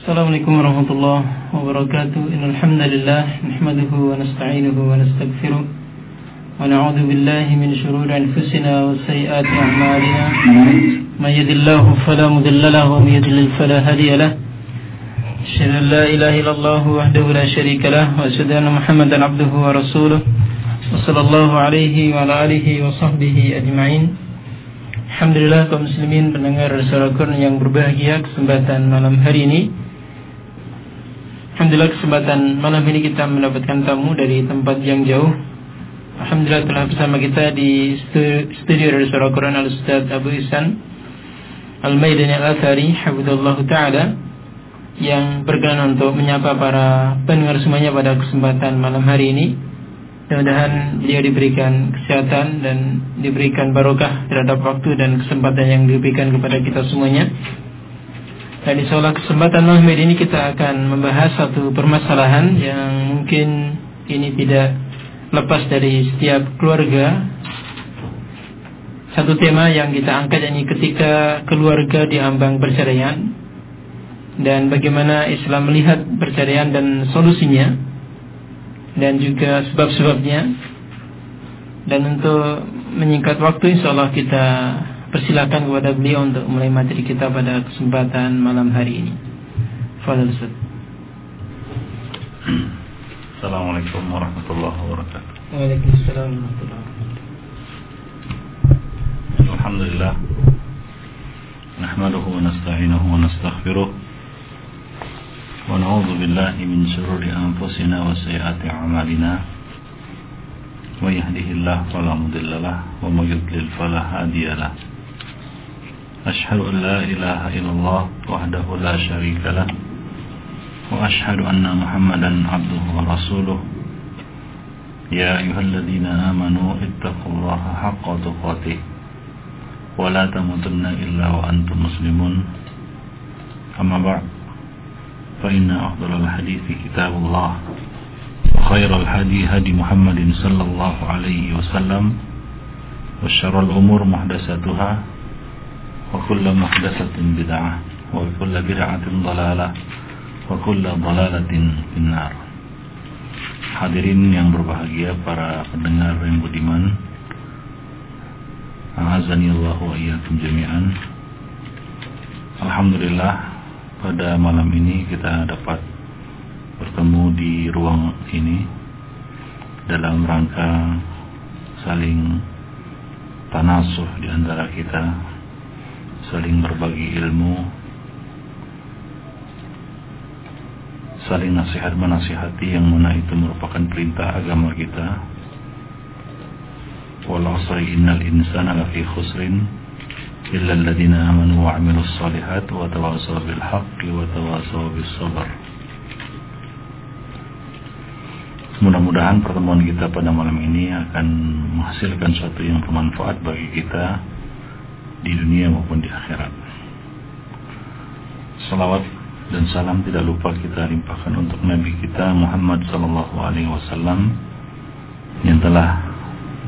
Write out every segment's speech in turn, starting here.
Assalamualaikum warahmatullahi wabarakatuh. Innal hamdalillah nahmaduhu wa nasta'inuhu wa nastaghfiruh wa na'udzu billahi min shururi anfusina wa sayyiati a'malina. May yahdihillahu fala mudilla lahu wa may yudlil fala hadiya lahu. أشهد أن لا إله إلا الله وحده لا شريك له وأشهد أن محمدا عبده ورسوله وصلى الله عليه وعلى آله وصحبه أجمعين Alhamdulillah kaum muslimin pendengar suara yang berbahagia kesempatan malam hari ini Alhamdulillah kesempatan malam ini kita mendapatkan tamu dari tempat yang jauh. Alhamdulillah telah bersama kita di studio dari Surah Quran Al-Ustaz Abu Isan Al-Maidani Al-Athari Hafizullah Ta'ala yang berkenan untuk menyapa para pendengar semuanya pada kesempatan malam hari ini. Mudah-mudahan beliau diberikan kesehatan dan diberikan barokah terhadap waktu dan kesempatan yang diberikan kepada kita semuanya. Dan di soal kesempatan malam ini kita akan membahas satu permasalahan yang mungkin ini tidak lepas dari setiap keluarga. Satu tema yang kita angkat ini ketika keluarga diambang perceraian dan bagaimana Islam melihat perceraian dan solusinya dan juga sebab-sebabnya. Dan untuk menyingkat waktu insya Allah kita persilakan kepada beliau untuk mulai materi kita pada kesempatan malam hari ini. Fadal Ustaz. Assalamualaikum warahmatullahi wabarakatuh. Waalaikumsalam warahmatullahi wabarakatuh. Alhamdulillah. نحمده ونستعينه ونستغفره ونعوذ بالله من شرور أنفسنا وسيئات أعمالنا من يهده الله فلا مضل له ومن يضلل فلا هادي له أشهد أن لا إله إلا الله وحده لا شريك له وأشهد أن محمدا عبده ورسوله. يا أيها الذين آمنوا اتقوا الله حق تقاته ولا تموتن إلا وأنتم مسلمون. أما بعد فإن أفضل الحديث كتاب الله وخير الهدي هدي محمد صلى الله عليه وسلم وشر الأمور محدثاتها وكل محدثة بدعة وكل بدعة ضلالة وكل ضلالة في النار Hadirin yang berbahagia para pendengar yang budiman Azani Allah wa iyyakum jami'an Alhamdulillah pada malam ini kita dapat bertemu di ruang ini dalam rangka saling tanasuh di antara kita saling berbagi ilmu, saling nasihat menasihati yang mana itu merupakan perintah agama kita. Wal asri innal insana lafi khusrin illa alladhina amanu wa 'amilus shalihat wa tawassaw bil haqqi wa tawassaw bis sabr. Mudah-mudahan pertemuan kita pada malam ini akan menghasilkan sesuatu yang bermanfaat bagi kita di dunia maupun di akhirat. Salawat dan salam tidak lupa kita limpahkan untuk Nabi kita Muhammad Sallallahu Alaihi Wasallam yang telah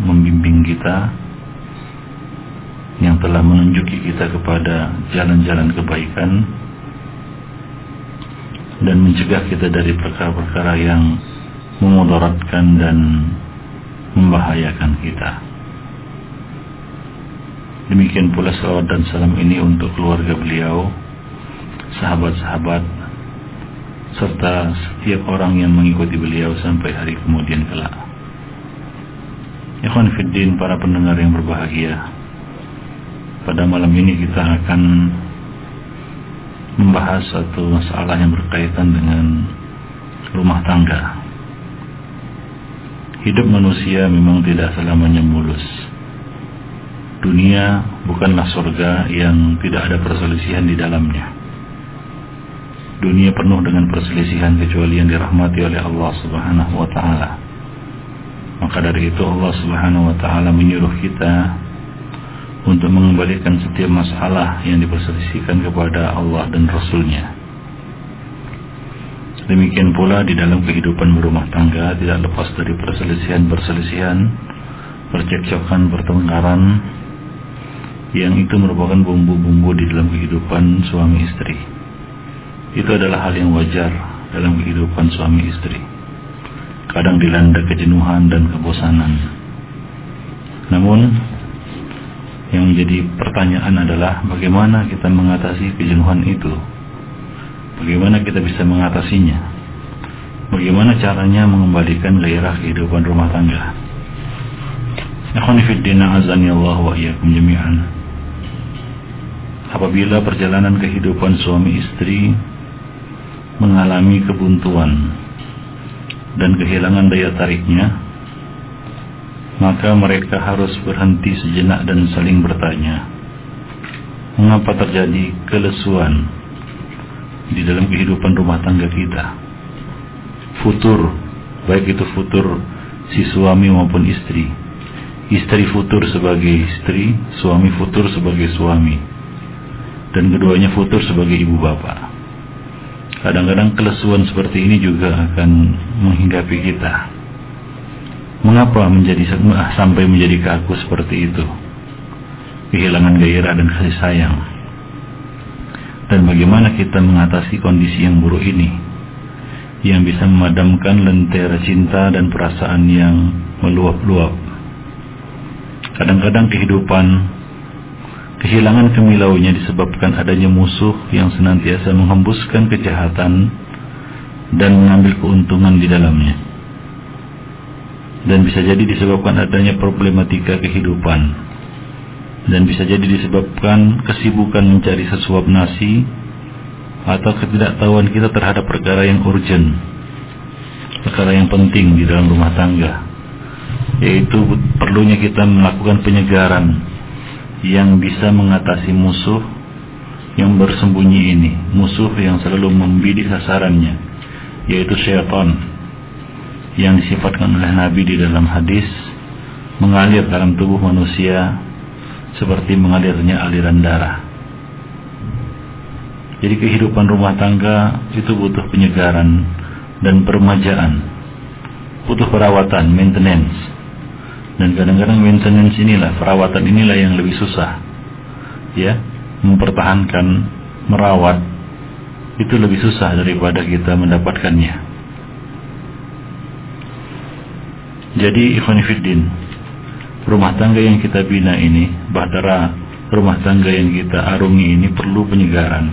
membimbing kita, yang telah menunjuki kita kepada jalan-jalan kebaikan dan mencegah kita dari perkara-perkara yang memudaratkan dan membahayakan kita. Demikian pula salawat dan salam ini untuk keluarga beliau, sahabat-sahabat, serta setiap orang yang mengikuti beliau sampai hari kemudian kelak. Ikhwan Fiddin, para pendengar yang berbahagia, pada malam ini kita akan membahas satu masalah yang berkaitan dengan rumah tangga. Hidup manusia memang tidak selamanya mulus dunia bukanlah surga yang tidak ada perselisihan di dalamnya. Dunia penuh dengan perselisihan kecuali yang dirahmati oleh Allah Subhanahu wa taala. Maka dari itu Allah Subhanahu wa taala menyuruh kita untuk mengembalikan setiap masalah yang diperselisihkan kepada Allah dan Rasulnya. Demikian pula di dalam kehidupan berumah tangga tidak lepas dari perselisihan-perselisihan, percekcokan, pertengkaran, yang itu merupakan bumbu-bumbu di dalam kehidupan suami istri. itu adalah hal yang wajar dalam kehidupan suami istri. Kadang dilanda kejenuhan dan kebosanan. Namun yang menjadi pertanyaan adalah bagaimana kita mengatasi kejenuhan itu? Bagaimana kita bisa mengatasinya? Bagaimana caranya mengembalikan gairah kehidupan rumah tangga? Ikhwanifiddina azani Allah wa iyyakum jami'an. Apabila perjalanan kehidupan suami istri mengalami kebuntuan dan kehilangan daya tariknya, maka mereka harus berhenti sejenak dan saling bertanya, mengapa terjadi kelesuan di dalam kehidupan rumah tangga kita? Futur, baik itu futur si suami maupun istri istri futur sebagai istri, suami futur sebagai suami, dan keduanya futur sebagai ibu bapak. Kadang-kadang kelesuan seperti ini juga akan menghinggapi kita. Mengapa menjadi sampai menjadi kaku seperti itu? Kehilangan gairah dan kasih sayang. Dan bagaimana kita mengatasi kondisi yang buruk ini? Yang bisa memadamkan lentera cinta dan perasaan yang meluap-luap Kadang-kadang kehidupan kehilangan kemilaunya disebabkan adanya musuh yang senantiasa menghembuskan kejahatan dan mengambil keuntungan di dalamnya. Dan bisa jadi disebabkan adanya problematika kehidupan. Dan bisa jadi disebabkan kesibukan mencari sesuap nasi atau ketidaktahuan kita terhadap perkara yang urgent, perkara yang penting di dalam rumah tangga yaitu perlunya kita melakukan penyegaran yang bisa mengatasi musuh yang bersembunyi ini, musuh yang selalu membidik sasarannya, yaitu syaitan yang disifatkan oleh Nabi di dalam hadis mengalir dalam tubuh manusia seperti mengalirnya aliran darah. Jadi kehidupan rumah tangga itu butuh penyegaran dan permajaan, butuh perawatan, maintenance dan kadang-kadang maintenance inilah perawatan inilah yang lebih susah. Ya mempertahankan merawat itu lebih susah daripada kita mendapatkannya. Jadi ikhwanifiddin rumah tangga yang kita bina ini bahtera rumah tangga yang kita arungi ini perlu penyegaran.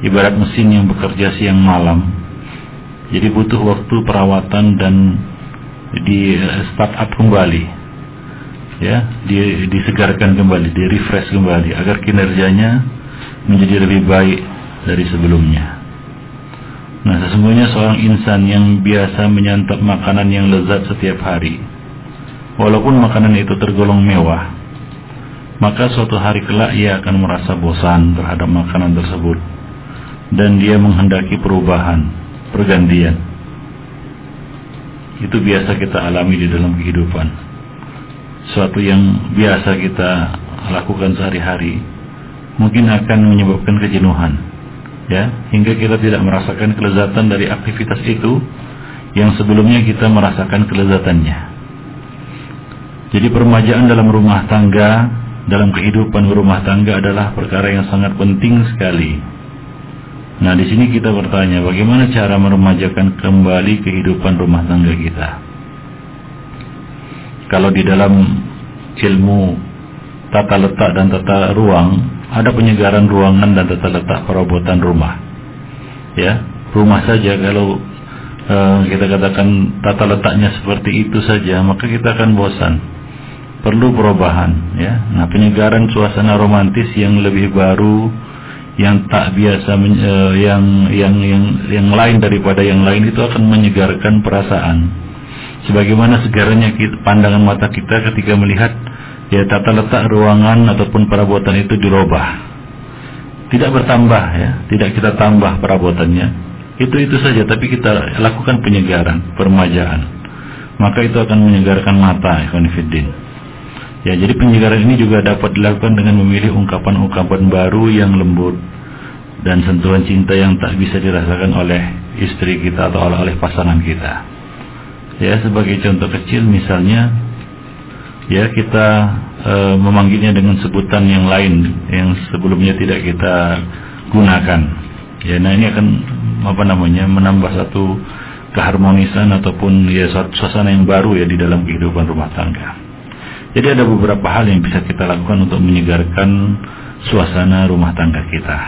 Ibarat mesin yang bekerja siang malam jadi butuh waktu perawatan dan di start up kembali ya di, disegarkan kembali, di refresh kembali agar kinerjanya menjadi lebih baik dari sebelumnya. Nah, sesungguhnya seorang insan yang biasa menyantap makanan yang lezat setiap hari, walaupun makanan itu tergolong mewah, maka suatu hari kelak ia akan merasa bosan terhadap makanan tersebut dan dia menghendaki perubahan, pergantian. Itu biasa kita alami di dalam kehidupan suatu yang biasa kita lakukan sehari-hari mungkin akan menyebabkan kejenuhan ya hingga kita tidak merasakan kelezatan dari aktivitas itu yang sebelumnya kita merasakan kelezatannya. Jadi permajaan dalam rumah tangga dalam kehidupan rumah tangga adalah perkara yang sangat penting sekali. Nah di sini kita bertanya bagaimana cara meremajakan kembali kehidupan rumah tangga kita kalau di dalam ilmu tata letak dan tata ruang ada penyegaran ruangan dan tata letak perabotan rumah. Ya rumah saja kalau uh, kita katakan tata letaknya seperti itu saja maka kita akan bosan. Perlu perubahan ya. Nah penyegaran suasana romantis yang lebih baru yang tak biasa uh, yang yang yang yang lain daripada yang lain itu akan menyegarkan perasaan sebagaimana segaranya pandangan mata kita ketika melihat ya tata letak ruangan ataupun perabotan itu dirubah. Tidak bertambah ya, tidak kita tambah perabotannya. Itu itu saja tapi kita lakukan penyegaran, permajaan. Maka itu akan menyegarkan mata ikhwan Ya, jadi penyegaran ini juga dapat dilakukan dengan memilih ungkapan-ungkapan baru yang lembut dan sentuhan cinta yang tak bisa dirasakan oleh istri kita atau oleh pasangan kita ya sebagai contoh kecil misalnya ya kita e, memanggilnya dengan sebutan yang lain yang sebelumnya tidak kita gunakan Ya, nah ini akan apa namanya menambah satu keharmonisan ataupun ya suasana yang baru ya di dalam kehidupan rumah tangga. Jadi ada beberapa hal yang bisa kita lakukan untuk menyegarkan suasana rumah tangga kita.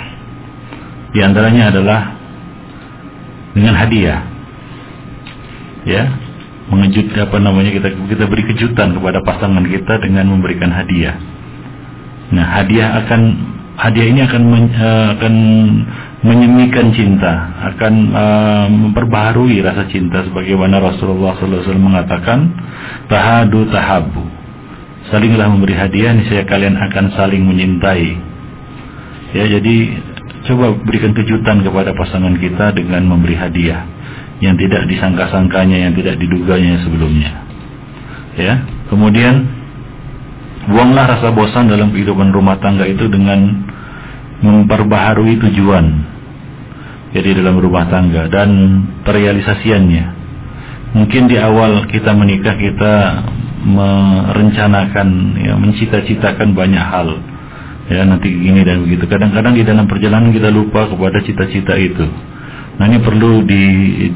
Di antaranya adalah dengan hadiah. Ya, mengejut apa namanya kita kita beri kejutan kepada pasangan kita dengan memberikan hadiah. Nah, hadiah akan hadiah ini akan men, uh, akan menyemikan cinta, akan uh, memperbaharui rasa cinta sebagaimana Rasulullah SAW mengatakan, tahadu tahabu. Salinglah memberi hadiah, niscaya kalian akan saling menyintai. Ya, jadi coba berikan kejutan kepada pasangan kita dengan memberi hadiah yang tidak disangka-sangkanya, yang tidak diduganya sebelumnya. Ya, kemudian buanglah rasa bosan dalam kehidupan rumah tangga itu dengan memperbaharui tujuan jadi dalam rumah tangga dan perealisasiannya. Mungkin di awal kita menikah kita merencanakan, ya, mencita-citakan banyak hal. Ya nanti gini dan begitu. Kadang-kadang di dalam perjalanan kita lupa kepada cita-cita itu. Nah ini perlu di,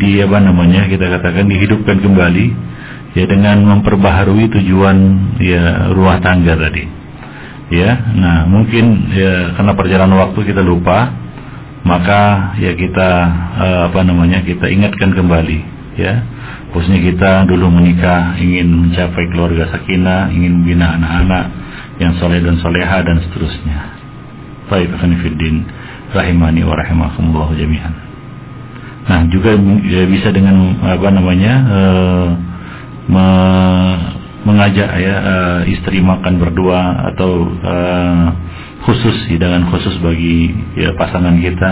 di apa namanya kita katakan dihidupkan kembali ya dengan memperbaharui tujuan ya rumah tangga tadi. Ya, nah mungkin ya karena perjalanan waktu kita lupa maka ya kita uh, apa namanya kita ingatkan kembali ya. Khususnya kita dulu menikah ingin mencapai keluarga sakinah ingin membina anak-anak yang soleh dan soleha dan seterusnya. Baik Fiddin rahimani wa rahimakumullah jami'an nah juga ya, bisa dengan apa namanya uh, me mengajak ya uh, istri makan berdua atau uh, khusus hidangan khusus bagi ya, pasangan kita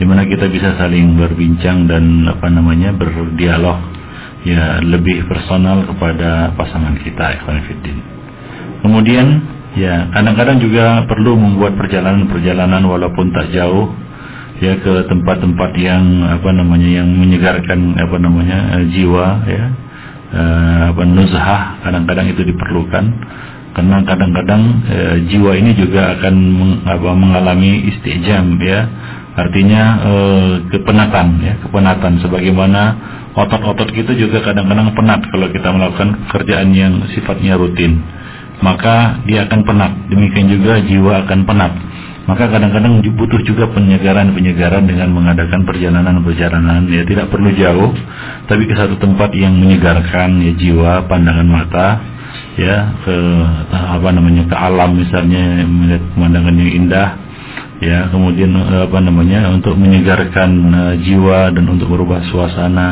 di mana kita bisa saling berbincang dan apa namanya berdialog ya lebih personal kepada pasangan kita ikhwan Kemudian ya kadang-kadang juga perlu membuat perjalanan-perjalanan walaupun tak jauh ya ke tempat-tempat yang apa namanya yang menyegarkan apa namanya eh, jiwa ya. Uh, apa nuzhah kadang-kadang itu diperlukan. Karena kadang-kadang e, jiwa ini juga akan meng, apa, mengalami istijam ya. Artinya e, kepenatan ya kepenatan. Sebagaimana otot-otot kita juga kadang-kadang penat kalau kita melakukan kerjaan yang sifatnya rutin. Maka dia akan penat. Demikian juga jiwa akan penat maka kadang-kadang butuh juga penyegaran-penyegaran dengan mengadakan perjalanan-perjalanan. Ya tidak perlu jauh tapi ke satu tempat yang menyegarkan ya jiwa pandangan mata ya ke apa namanya ke alam misalnya melihat pemandangan yang indah ya kemudian apa namanya untuk menyegarkan uh, jiwa dan untuk merubah suasana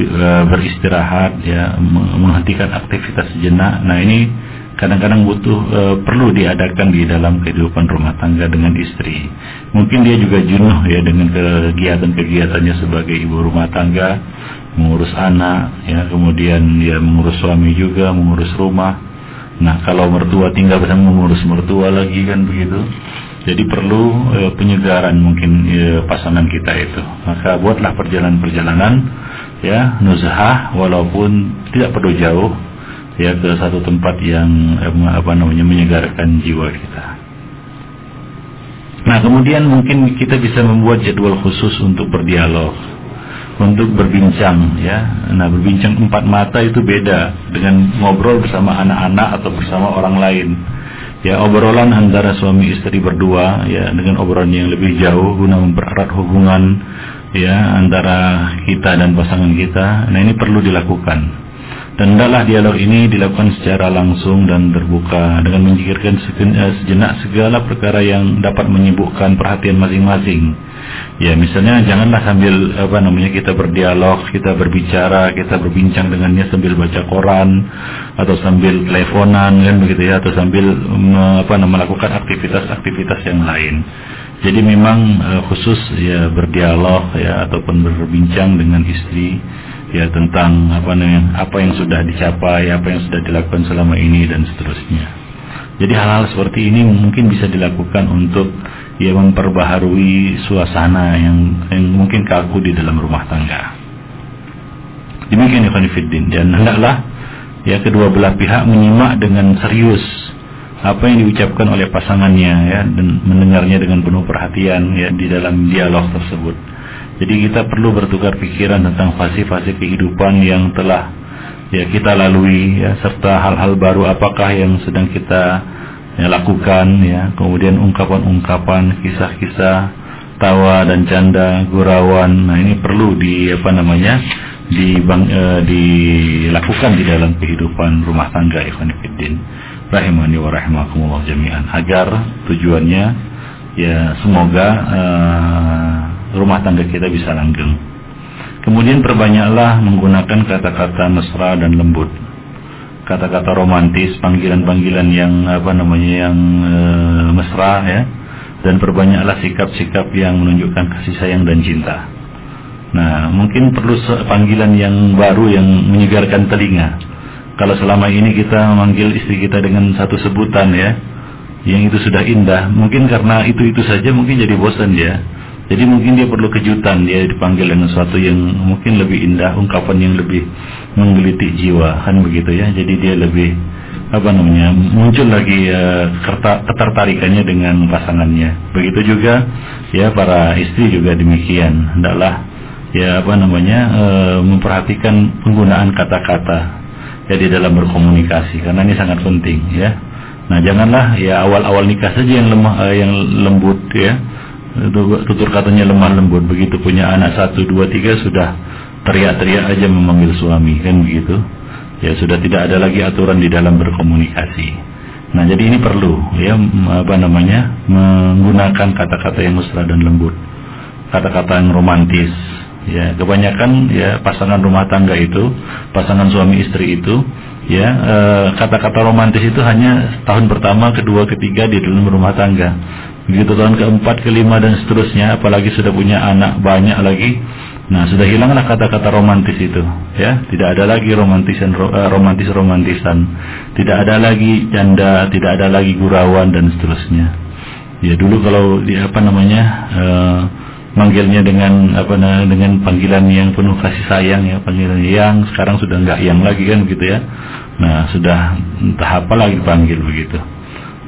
uh, beristirahat ya menghentikan aktivitas sejenak nah ini kadang-kadang butuh e, perlu diadakan di dalam kehidupan rumah tangga dengan istri. Mungkin dia juga jenuh ya dengan kegiatan-kegiatannya sebagai ibu rumah tangga mengurus anak, ya kemudian dia mengurus suami juga, mengurus rumah. Nah kalau mertua tinggal bersama mengurus mertua lagi kan begitu. Jadi perlu e, penyegaran mungkin e, pasangan kita itu. Maka buatlah perjalanan-perjalanan ya nuzhah walaupun tidak perlu jauh ya ke satu tempat yang e, apa namanya menyegarkan jiwa kita. Nah kemudian mungkin kita bisa membuat jadwal khusus untuk berdialog untuk berbincang ya. Nah, berbincang empat mata itu beda dengan ngobrol bersama anak-anak atau bersama orang lain. Ya, obrolan antara suami istri berdua ya dengan obrolan yang lebih jauh guna mempererat hubungan ya antara kita dan pasangan kita. Nah, ini perlu dilakukan. Dan hendaklah dialog ini dilakukan secara langsung dan terbuka dengan menyingkirkan eh, sejenak segala perkara yang dapat menyibukkan perhatian masing-masing. Ya, misalnya janganlah sambil apa namanya kita berdialog, kita berbicara, kita berbincang dengannya sambil baca koran atau sambil teleponan kan begitu ya atau sambil apa namanya melakukan aktivitas-aktivitas yang lain. Jadi memang uh, khusus ya berdialog ya ataupun berbincang dengan istri ya tentang apa namanya apa yang sudah dicapai, apa yang sudah dilakukan selama ini dan seterusnya. Jadi hal-hal seperti ini mungkin bisa dilakukan untuk ya memperbaharui suasana yang, yang mungkin kaku di dalam rumah tangga. Demikian ya Fiddin dan hendaklah ya kedua belah pihak menyimak dengan serius apa yang diucapkan oleh pasangannya ya dan mendengarnya dengan penuh perhatian ya di dalam dialog tersebut. Jadi kita perlu bertukar pikiran tentang fase-fase kehidupan yang telah ya kita lalui ya serta hal-hal baru apakah yang sedang kita ya, lakukan ya. Kemudian ungkapan-ungkapan kisah-kisah tawa dan canda gurauan. Nah ini perlu di apa namanya di bang, eh, dilakukan di dalam kehidupan rumah tangga ikhwan fillah rahimani wa rahimakumullah jami'an. Agar tujuannya ya semoga uh, rumah tangga kita bisa langgeng. Kemudian perbanyaklah menggunakan kata-kata mesra dan lembut. Kata-kata romantis, panggilan-panggilan yang apa namanya yang uh, mesra ya. Dan perbanyaklah sikap-sikap yang menunjukkan kasih sayang dan cinta. Nah, mungkin perlu panggilan yang baru yang menyegarkan telinga kalau selama ini kita memanggil istri kita dengan satu sebutan ya, yang itu sudah indah, mungkin karena itu-itu saja mungkin jadi bosan dia. Jadi mungkin dia perlu kejutan dia dipanggil dengan sesuatu yang mungkin lebih indah, ungkapan yang lebih menggelitik jiwa, kan begitu ya. Jadi dia lebih apa namanya muncul lagi uh, ketertarikannya dengan pasangannya. Begitu juga ya para istri juga demikian. Hendaklah ya apa namanya uh, memperhatikan penggunaan kata-kata ya dalam berkomunikasi karena ini sangat penting ya. Nah janganlah ya awal-awal nikah saja yang lemah uh, yang lembut ya tutur katanya lemah lembut. Begitu punya anak satu dua tiga sudah teriak-teriak aja memanggil suami. Kan begitu? Ya sudah tidak ada lagi aturan di dalam berkomunikasi. Nah jadi ini perlu ya apa namanya menggunakan kata-kata yang mesra dan lembut. Kata-kata yang romantis. Ya kebanyakan ya pasangan rumah tangga itu pasangan suami istri itu ya eh, kata-kata romantis itu hanya tahun pertama kedua ketiga di dalam rumah tangga begitu tahun keempat kelima dan seterusnya apalagi sudah punya anak banyak lagi. Nah sudah hilanglah kata-kata romantis itu ya. Tidak ada lagi romantisan eh, romantis romantisan tidak ada lagi canda tidak ada lagi gurauan dan seterusnya. Ya dulu kalau di apa namanya e, manggilnya dengan apa dengan panggilan yang penuh kasih sayang ya panggilan yang sekarang sudah enggak yang lagi kan begitu ya. Nah sudah entah apa lagi panggil begitu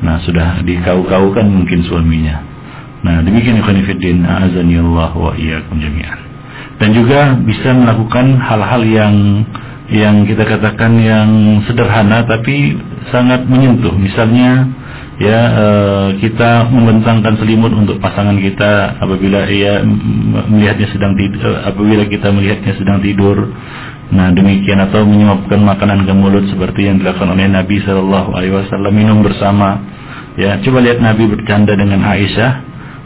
nah sudah dikau-kaukan mungkin suaminya. Nah demikian ikhwan fillah azani Allah wa iyyakum jami'an. Dan juga bisa melakukan hal-hal yang yang kita katakan yang sederhana tapi sangat menyentuh. Misalnya ya e, kita membentangkan selimut untuk pasangan kita apabila ia melihatnya sedang tidur eh, apabila kita melihatnya sedang tidur nah demikian atau menyuapkan makanan ke mulut seperti yang dilakukan oleh Nabi Shallallahu Alaihi Wasallam. Minum bersama. Ya coba lihat Nabi bercanda dengan Aisyah.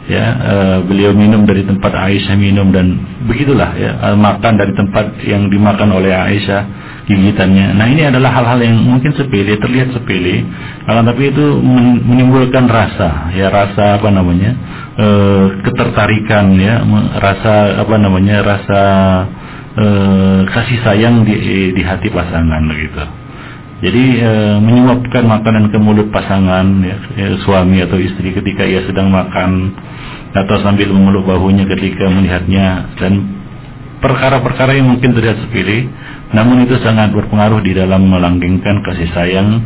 Ya e, beliau minum dari tempat Aisyah minum dan begitulah ya makan dari tempat yang dimakan oleh Aisyah gigitannya. Nah ini adalah hal-hal yang mungkin sepele, terlihat sepele, akan tapi itu menimbulkan rasa, ya rasa apa namanya, e, ketertarikan, ya, rasa apa namanya, rasa e, kasih sayang di, di hati pasangan begitu. Jadi e, menyuapkan makanan ke mulut pasangan, ya, ya, suami atau istri ketika ia sedang makan atau sambil memeluk bahunya ketika melihatnya dan perkara-perkara yang mungkin terlihat sepele, namun itu sangat berpengaruh di dalam melanggengkan kasih sayang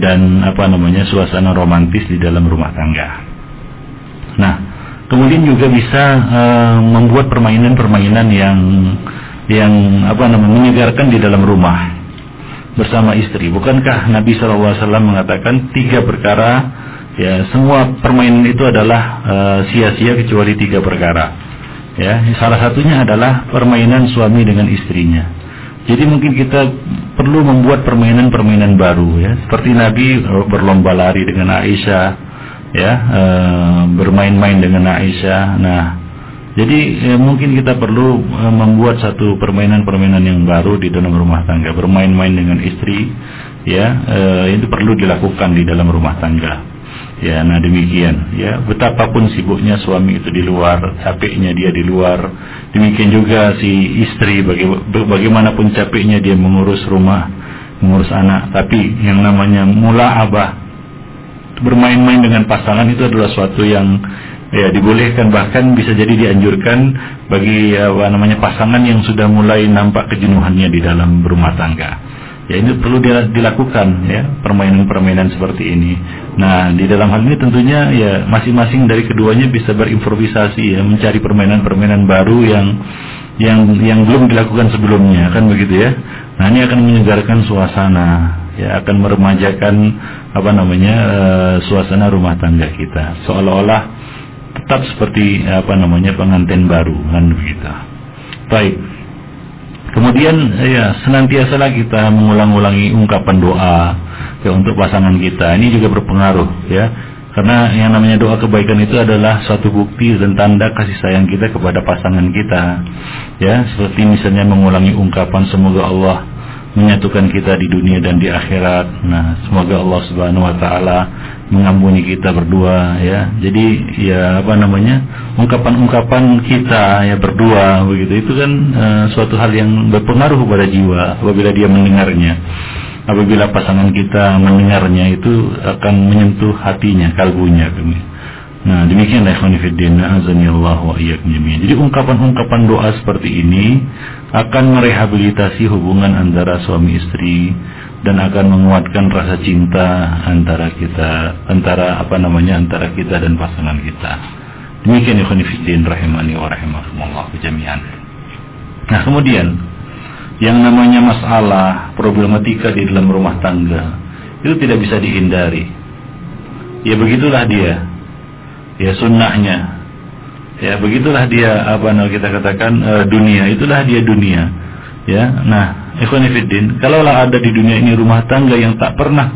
dan apa namanya suasana romantis di dalam rumah tangga. Nah, kemudian juga bisa uh, membuat permainan-permainan yang yang apa namanya menyegarkan di dalam rumah bersama istri. Bukankah Nabi SAW mengatakan tiga perkara ya semua permainan itu adalah eh, sia-sia uh, kecuali tiga perkara. Ya, salah satunya adalah permainan suami dengan istrinya. Jadi mungkin kita perlu membuat permainan-permainan baru ya, seperti Nabi eh, berlomba lari dengan Aisyah, ya, e, bermain-main dengan Aisyah. Nah, jadi e, mungkin kita perlu e, membuat satu permainan-permainan yang baru di dalam rumah tangga, bermain-main dengan istri, ya, e, itu perlu dilakukan di dalam rumah tangga. Ya, nah demikian. Ya, betapapun sibuknya suami itu di luar, capeknya dia di luar. Demikian juga si istri, bagaimanapun capeknya dia mengurus rumah, mengurus anak. Tapi yang namanya mula abah, bermain-main dengan pasangan itu adalah suatu yang ya dibolehkan bahkan bisa jadi dianjurkan bagi apa namanya pasangan yang sudah mulai nampak kejenuhannya di dalam rumah tangga. Ya ini perlu dilakukan ya permainan-permainan seperti ini. Nah di dalam hal ini tentunya ya masing-masing dari keduanya bisa berimprovisasi ya mencari permainan-permainan baru yang yang yang belum dilakukan sebelumnya kan begitu ya. Nah ini akan menyegarkan suasana ya akan meremajakan apa namanya uh, suasana rumah tangga kita seolah-olah tetap seperti apa namanya pengantin baru kan begitu. Baik. Kemudian ya senantiasalah kita mengulang-ulangi ungkapan doa ya untuk pasangan kita. Ini juga berpengaruh ya. Karena yang namanya doa kebaikan itu adalah suatu bukti dan tanda kasih sayang kita kepada pasangan kita. Ya, seperti misalnya mengulangi ungkapan semoga Allah menyatukan kita di dunia dan di akhirat. Nah, semoga Allah Subhanahu wa taala mengampuni kita berdua ya. Jadi ya apa namanya? ungkapan-ungkapan kita ya berdua begitu itu kan uh, suatu hal yang berpengaruh kepada jiwa apabila dia mendengarnya. Apabila pasangan kita mendengarnya itu akan menyentuh hatinya, kalbunya. Nah demikianlah ikhwanifiddin wa iyyakum jami'an. Jadi ungkapan-ungkapan doa seperti ini akan merehabilitasi hubungan antara suami istri dan akan menguatkan rasa cinta antara kita antara apa namanya antara kita dan pasangan kita. Demikian ikhwanifiddin rahimani wa rahimakumullah jami'an. Nah kemudian yang namanya masalah problematika di dalam rumah tangga itu tidak bisa dihindari. Ya begitulah dia ya sunnahnya. Ya begitulah dia apa namanya kita katakan uh, dunia. Itulah dia dunia. Ya nah ikhwanifiddin kalaulah ada di dunia ini rumah tangga yang tak pernah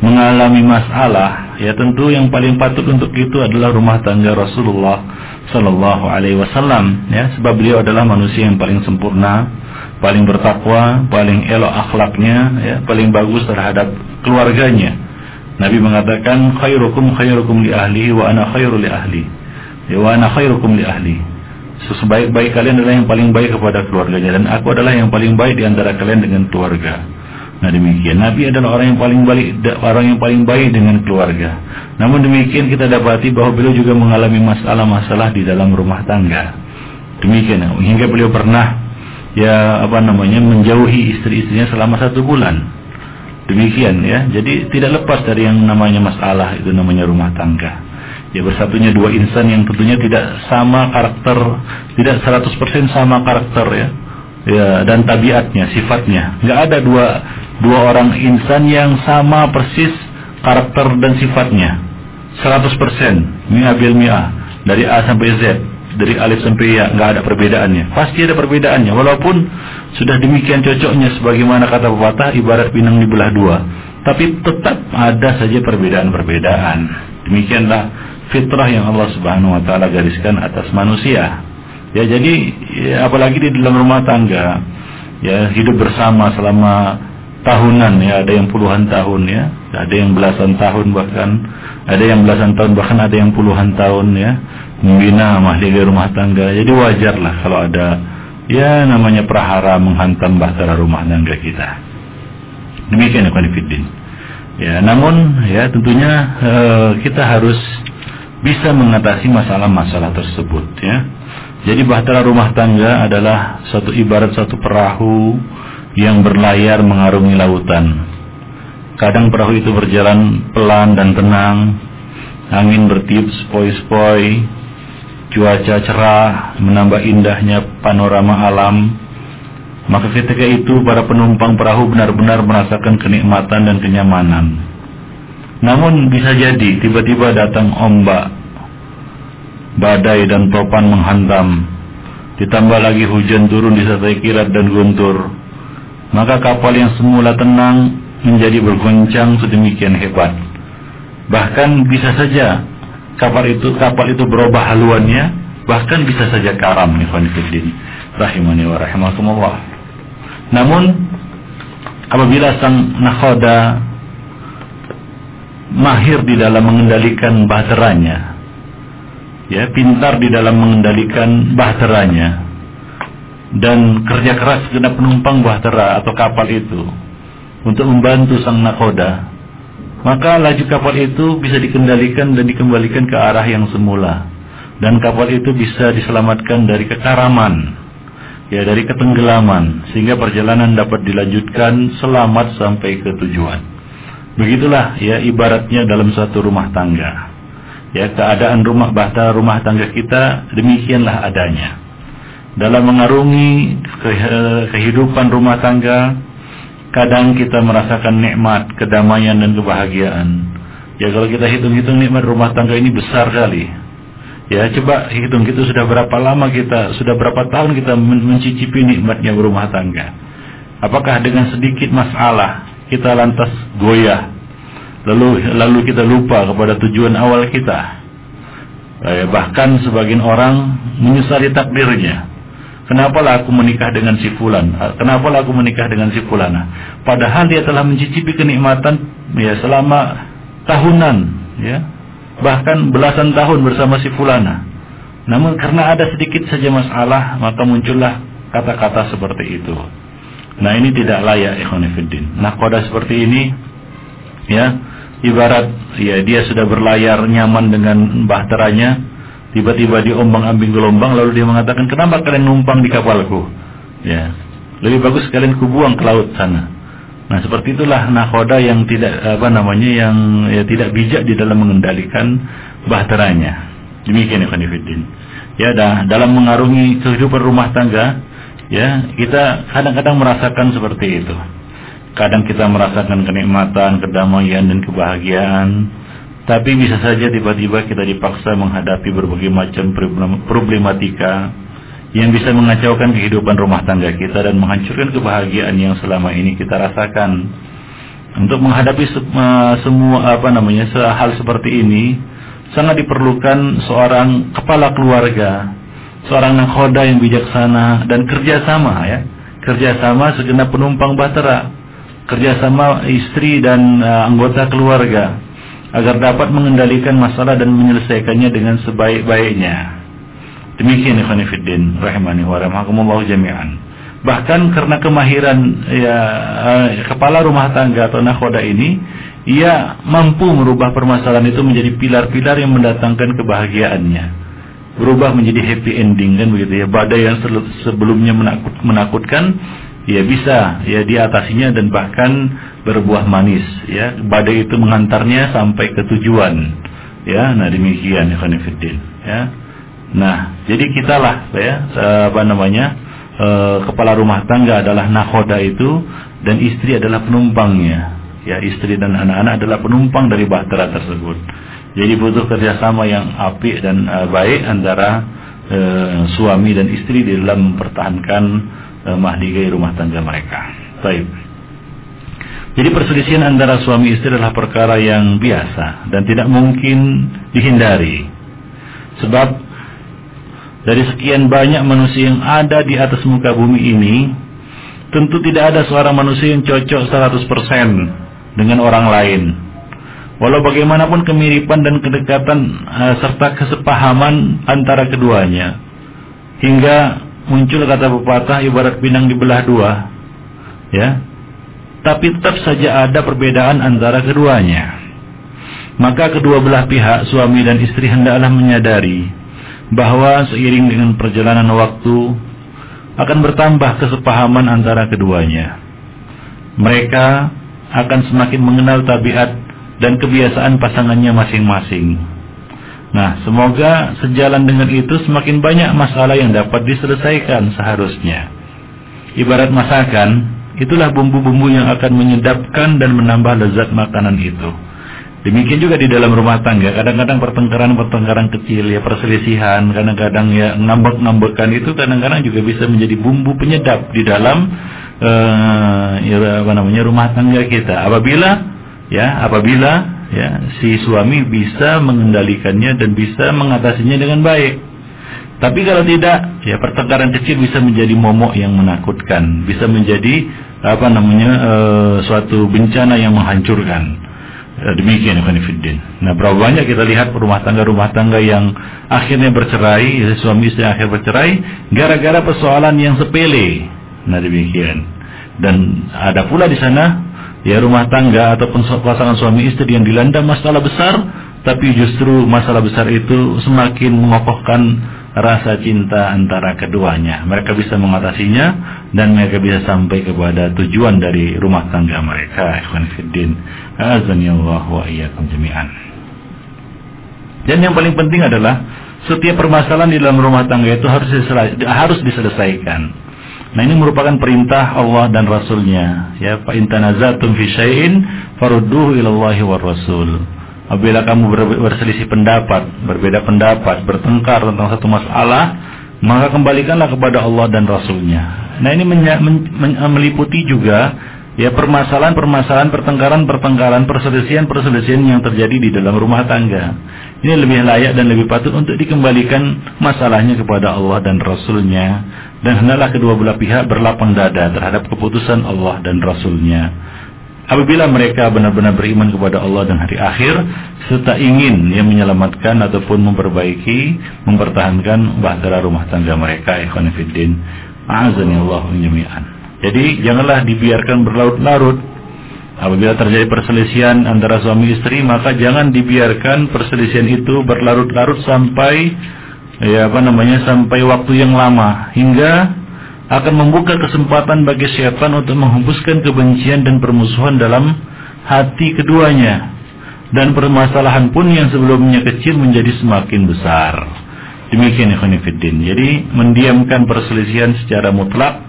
mengalami masalah ya tentu yang paling patut untuk itu adalah rumah tangga Rasulullah Sallallahu Alaihi Wasallam ya. Sebab beliau adalah manusia yang paling sempurna paling bertakwa paling elok akhlaknya ya paling bagus terhadap keluarganya Nabi mengatakan khairukum khairukum li ahli wa ana khairu li ahli. Ya, wa ana khairukum li ahli. Sebaik-baik kalian adalah yang paling baik kepada keluarganya dan aku adalah yang paling baik di antara kalian dengan keluarga. Nah demikian Nabi adalah orang yang paling baik orang yang paling baik dengan keluarga. Namun demikian kita dapati bahwa beliau juga mengalami masalah-masalah di dalam rumah tangga. Demikian hingga beliau pernah ya apa namanya menjauhi istri-istrinya selama satu bulan. Demikian ya. Jadi tidak lepas dari yang namanya masalah itu namanya rumah tangga. Ya bersatunya dua insan yang tentunya tidak sama karakter, tidak 100% sama karakter ya. Ya dan tabiatnya, sifatnya. Enggak ada dua dua orang insan yang sama persis karakter dan sifatnya. 100% mi'ah bil mi'ah dari A sampai Z dari alif sampai ya nggak ada perbedaannya pasti ada perbedaannya walaupun sudah demikian cocoknya sebagaimana kata pepatah ibarat pinang dibelah dua. Tapi tetap ada saja perbedaan-perbedaan. Demikianlah fitrah yang Allah Subhanahu wa taala gariskan atas manusia. Ya jadi ya, apalagi di dalam rumah tangga ya hidup bersama selama tahunan ya ada yang puluhan tahun ya ada yang belasan tahun bahkan ada yang belasan tahun bahkan ada yang puluhan tahun ya membina mahligai rumah tangga. Jadi wajar lah kalau ada ya namanya prahara menghantam bahtera rumah tangga kita. Demikian ya Fiddin. Ya, namun ya tentunya uh, kita harus bisa mengatasi masalah-masalah tersebut ya. Jadi bahtera rumah tangga adalah satu ibarat satu perahu yang berlayar mengarungi lautan. Kadang perahu itu berjalan pelan dan tenang, angin bertiup sepoi-sepoi, cuaca cerah, menambah indahnya panorama alam, maka ketika itu para penumpang perahu benar-benar merasakan kenikmatan dan kenyamanan. Namun bisa jadi tiba-tiba datang ombak, badai dan topan menghantam, ditambah lagi hujan turun disertai kilat dan guntur, maka kapal yang semula tenang menjadi bergoncang sedemikian hebat. Bahkan bisa saja kapal itu kapal itu berubah haluannya bahkan bisa saja karam fiddin rahimani wa rahimakumullah. Namun apabila sang nakhoda mahir di dalam mengendalikan bahteranya ya pintar di dalam mengendalikan bahteranya dan kerja keras kena penumpang bahtera atau kapal itu untuk membantu sang nakhoda maka laju kapal itu bisa dikendalikan dan dikembalikan ke arah yang semula dan kapal itu bisa diselamatkan dari kekaraman ya dari ketenggelaman sehingga perjalanan dapat dilanjutkan selamat sampai ke tujuan. Begitulah ya ibaratnya dalam satu rumah tangga. Ya keadaan rumah bahtera rumah tangga kita demikianlah adanya. Dalam mengarungi kehidupan rumah tangga, kadang kita merasakan nikmat, kedamaian dan kebahagiaan. Ya kalau kita hitung-hitung nikmat rumah tangga ini besar kali. Ya coba hitung kita sudah berapa lama kita, sudah berapa tahun kita mencicipi nikmatnya berumah tangga. Apakah dengan sedikit masalah kita lantas goyah, lalu lalu kita lupa kepada tujuan awal kita. Eh, bahkan sebagian orang menyesali takdirnya. Kenapa lah aku menikah dengan si fulan? Kenapa lah aku menikah dengan si fulana? Padahal dia telah mencicipi kenikmatan ya selama tahunan, ya bahkan belasan tahun bersama si fulana. Namun karena ada sedikit saja masalah, maka muncullah kata-kata seperti itu. Nah ini tidak layak ikhwanifiddin. Nah koda seperti ini, ya ibarat ya dia sudah berlayar nyaman dengan bahteranya, tiba-tiba diombang ambing gelombang, lalu dia mengatakan kenapa kalian numpang di kapalku? Ya, lebih bagus kalian kubuang ke laut sana. Nah seperti itulah nakoda yang tidak apa namanya yang ya, tidak bijak di dalam mengendalikan bahteranya. Demikian ya Fanifidin. Ya dah, dalam mengarungi kehidupan rumah tangga, ya kita kadang-kadang merasakan seperti itu. Kadang kita merasakan kenikmatan, kedamaian dan kebahagiaan, tapi bisa saja tiba-tiba kita dipaksa menghadapi berbagai macam problematika yang bisa mengacaukan kehidupan rumah tangga kita dan menghancurkan kebahagiaan yang selama ini kita rasakan. Untuk menghadapi semua apa namanya hal seperti ini sangat diperlukan seorang kepala keluarga, seorang nakhoda yang bijaksana dan kerjasama ya, kerjasama segenap penumpang batera, kerjasama istri dan uh, anggota keluarga agar dapat mengendalikan masalah dan menyelesaikannya dengan sebaik-baiknya. Demikian ikhwan fillah rahimani wa rahimakumullah jami'an. Bahkan karena kemahiran ya uh, kepala rumah tangga atau nakhoda ini, ia mampu merubah permasalahan itu menjadi pilar-pilar yang mendatangkan kebahagiaannya. Berubah menjadi happy ending kan begitu ya. Badai yang sebelumnya menakut, menakutkan ya bisa ya diatasinya dan bahkan berbuah manis ya. Badai itu mengantarnya sampai ke tujuan. Ya, nah demikian ikhwan fillah ya. Nah, jadi kitalah ya apa namanya e, kepala rumah tangga adalah nakoda itu dan istri adalah penumpangnya. Ya, istri dan anak-anak adalah penumpang dari bahtera tersebut. Jadi butuh kerjasama yang apik dan e, baik antara e, suami dan istri di dalam mempertahankan e, mahligai rumah tangga mereka. Baik. Jadi perselisihan antara suami istri adalah perkara yang biasa dan tidak mungkin dihindari. Sebab dari sekian banyak manusia yang ada di atas muka bumi ini, tentu tidak ada seorang manusia yang cocok 100% dengan orang lain. Walau bagaimanapun kemiripan dan kedekatan uh, serta kesepahaman antara keduanya. Hingga muncul kata pepatah ibarat pinang dibelah dua. Ya. Tapi tetap saja ada perbedaan antara keduanya. Maka kedua belah pihak suami dan istri hendaklah menyadari bahwa seiring dengan perjalanan waktu akan bertambah kesepahaman antara keduanya. Mereka akan semakin mengenal tabiat dan kebiasaan pasangannya masing-masing. Nah, semoga sejalan dengan itu semakin banyak masalah yang dapat diselesaikan seharusnya. Ibarat masakan, itulah bumbu-bumbu yang akan menyedapkan dan menambah lezat makanan itu. Demikian juga di dalam rumah tangga, kadang-kadang pertengkaran-pertengkaran kecil ya perselisihan, kadang-kadang ya ngambek-ngambekan itu kadang-kadang juga bisa menjadi bumbu penyedap di dalam uh, ya apa namanya rumah tangga kita. Apabila ya apabila ya si suami bisa mengendalikannya dan bisa mengatasinya dengan baik. Tapi kalau tidak, ya pertengkaran kecil bisa menjadi momok yang menakutkan, bisa menjadi apa namanya uh, suatu bencana yang menghancurkan. Ya, demikian Fiddin. Nah berapa banyak kita lihat rumah tangga-rumah tangga yang akhirnya bercerai, ya, suami istri akhir bercerai, gara-gara persoalan yang sepele. Nah demikian. Dan ada pula di sana ya rumah tangga ataupun pasangan suami istri yang dilanda masalah besar, tapi justru masalah besar itu semakin mengokohkan rasa cinta antara keduanya. Mereka bisa mengatasinya dan mereka bisa sampai kepada tujuan dari rumah tangga mereka. Ikhwan Fiddin. Wa iyyakum jami'an. Dan yang paling penting adalah setiap permasalahan di dalam rumah tangga itu harus diselesaikan. Nah ini merupakan perintah Allah dan Rasulnya. Ya, fa intanazatum fi syai'in farudduhu ilallahi war rasul. Apabila kamu berselisih pendapat, berbeda pendapat, bertengkar tentang satu masalah, maka kembalikanlah kepada Allah dan Rasulnya. Nah ini meliputi juga ya permasalahan-permasalahan, pertengkaran-pertengkaran, perselisihan-perselisihan yang terjadi di dalam rumah tangga. Ini lebih layak dan lebih patut untuk dikembalikan masalahnya kepada Allah dan Rasulnya. Dan hendaklah kedua belah pihak berlapang dada terhadap keputusan Allah dan Rasulnya. Apabila mereka benar-benar beriman kepada Allah dan hari akhir serta ingin yang menyelamatkan ataupun memperbaiki mempertahankan bahtera rumah tangga mereka ikhwan fillah azani Allah jadi janganlah dibiarkan berlarut-larut. Apabila terjadi perselisihan antara suami istri maka jangan dibiarkan perselisihan itu berlarut-larut sampai ya apa namanya sampai waktu yang lama hingga akan membuka kesempatan bagi syaitan untuk menghembuskan kebencian dan permusuhan dalam hati keduanya. Dan permasalahan pun yang sebelumnya kecil menjadi semakin besar. Demikian Ikhwanifiddin. Jadi mendiamkan perselisihan secara mutlak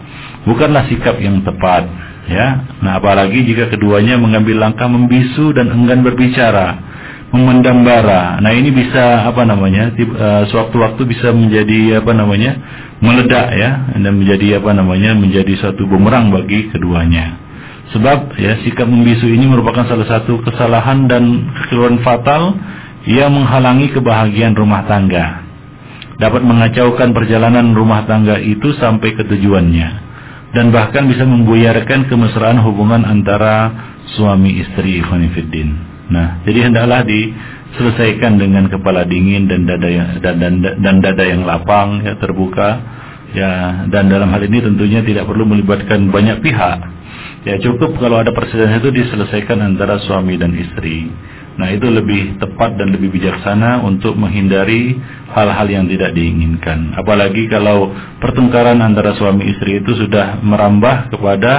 bukanlah sikap yang tepat. Ya, nah apalagi jika keduanya mengambil langkah membisu dan enggan berbicara memendam bara. Nah ini bisa apa namanya? Uh, sewaktu-waktu bisa menjadi apa namanya? meledak ya dan menjadi apa namanya? menjadi suatu bumerang bagi keduanya. Sebab ya sikap membisu ini merupakan salah satu kesalahan dan kekeliruan fatal yang menghalangi kebahagiaan rumah tangga. Dapat mengacaukan perjalanan rumah tangga itu sampai ke tujuannya dan bahkan bisa membuyarkan kemesraan hubungan antara suami istri Ikhwanifiddin. Nah, jadi hendaklah diselesaikan dengan kepala dingin dan dada yang dan, dan, dan dada yang lapang ya terbuka ya dan dalam hal ini tentunya tidak perlu melibatkan banyak pihak. Ya cukup kalau ada perselisihan itu diselesaikan antara suami dan istri. Nah, itu lebih tepat dan lebih bijaksana untuk menghindari hal-hal yang tidak diinginkan. Apalagi kalau pertengkaran antara suami istri itu sudah merambah kepada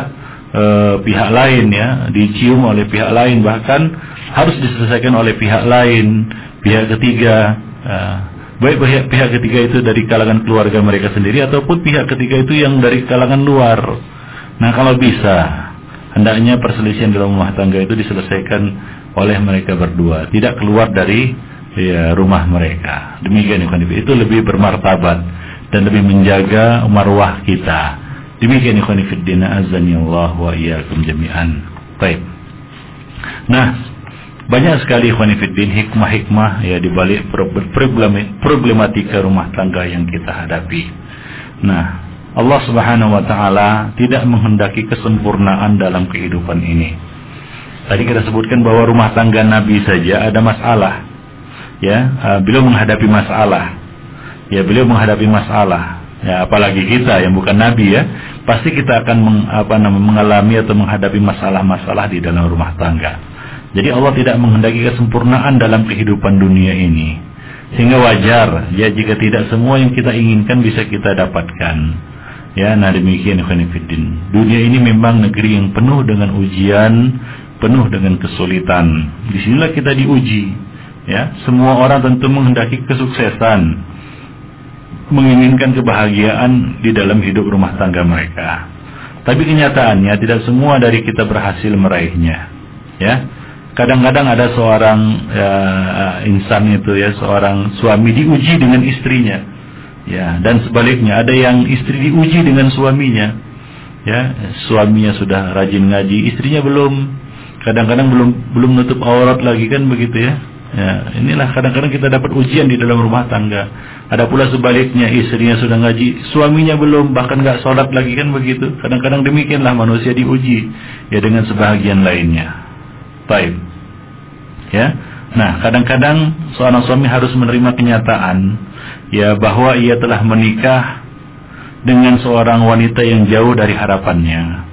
e, pihak lain ya, dicium oleh pihak lain bahkan harus diselesaikan oleh pihak lain, pihak ketiga. Uh, baik pihak, pihak ketiga itu dari kalangan keluarga mereka sendiri ataupun pihak ketiga itu yang dari kalangan luar. Nah kalau bisa, hendaknya perselisihan dalam rumah tangga itu diselesaikan oleh mereka berdua, tidak keluar dari ya, rumah mereka. Demikian itu lebih bermartabat dan lebih menjaga marwah kita. Demikian ikhwan fillah azani Allah wa iyyakum jami'an. Baik. Nah, banyak sekali khonifuddin hikmah-hikmah ya di balik problematika rumah tangga yang kita hadapi. Nah, Allah Subhanahu wa taala tidak menghendaki kesempurnaan dalam kehidupan ini. Tadi kita sebutkan bahwa rumah tangga Nabi saja ada masalah. Ya, uh, beliau menghadapi masalah. Ya, beliau menghadapi masalah. Ya, apalagi kita yang bukan nabi ya, pasti kita akan meng, apa namanya mengalami atau menghadapi masalah-masalah di dalam rumah tangga. Jadi Allah tidak menghendaki kesempurnaan dalam kehidupan dunia ini. Sehingga wajar ya jika tidak semua yang kita inginkan bisa kita dapatkan. Ya, nah demikian Khonifuddin. Dunia ini memang negeri yang penuh dengan ujian, penuh dengan kesulitan. Di sinilah kita diuji. Ya, semua orang tentu menghendaki kesuksesan, menginginkan kebahagiaan di dalam hidup rumah tangga mereka. Tapi kenyataannya tidak semua dari kita berhasil meraihnya. Ya, kadang-kadang ada seorang ya, insan itu ya seorang suami diuji dengan istrinya ya dan sebaliknya ada yang istri diuji dengan suaminya ya suaminya sudah rajin ngaji istrinya belum kadang-kadang belum belum nutup aurat lagi kan begitu ya ya inilah kadang-kadang kita dapat ujian di dalam rumah tangga ada pula sebaliknya istrinya sudah ngaji suaminya belum bahkan nggak sholat lagi kan begitu kadang-kadang demikianlah manusia diuji ya dengan sebahagian lainnya Baik. Ya. Nah, kadang-kadang seorang suami harus menerima kenyataan ya bahwa ia telah menikah dengan seorang wanita yang jauh dari harapannya.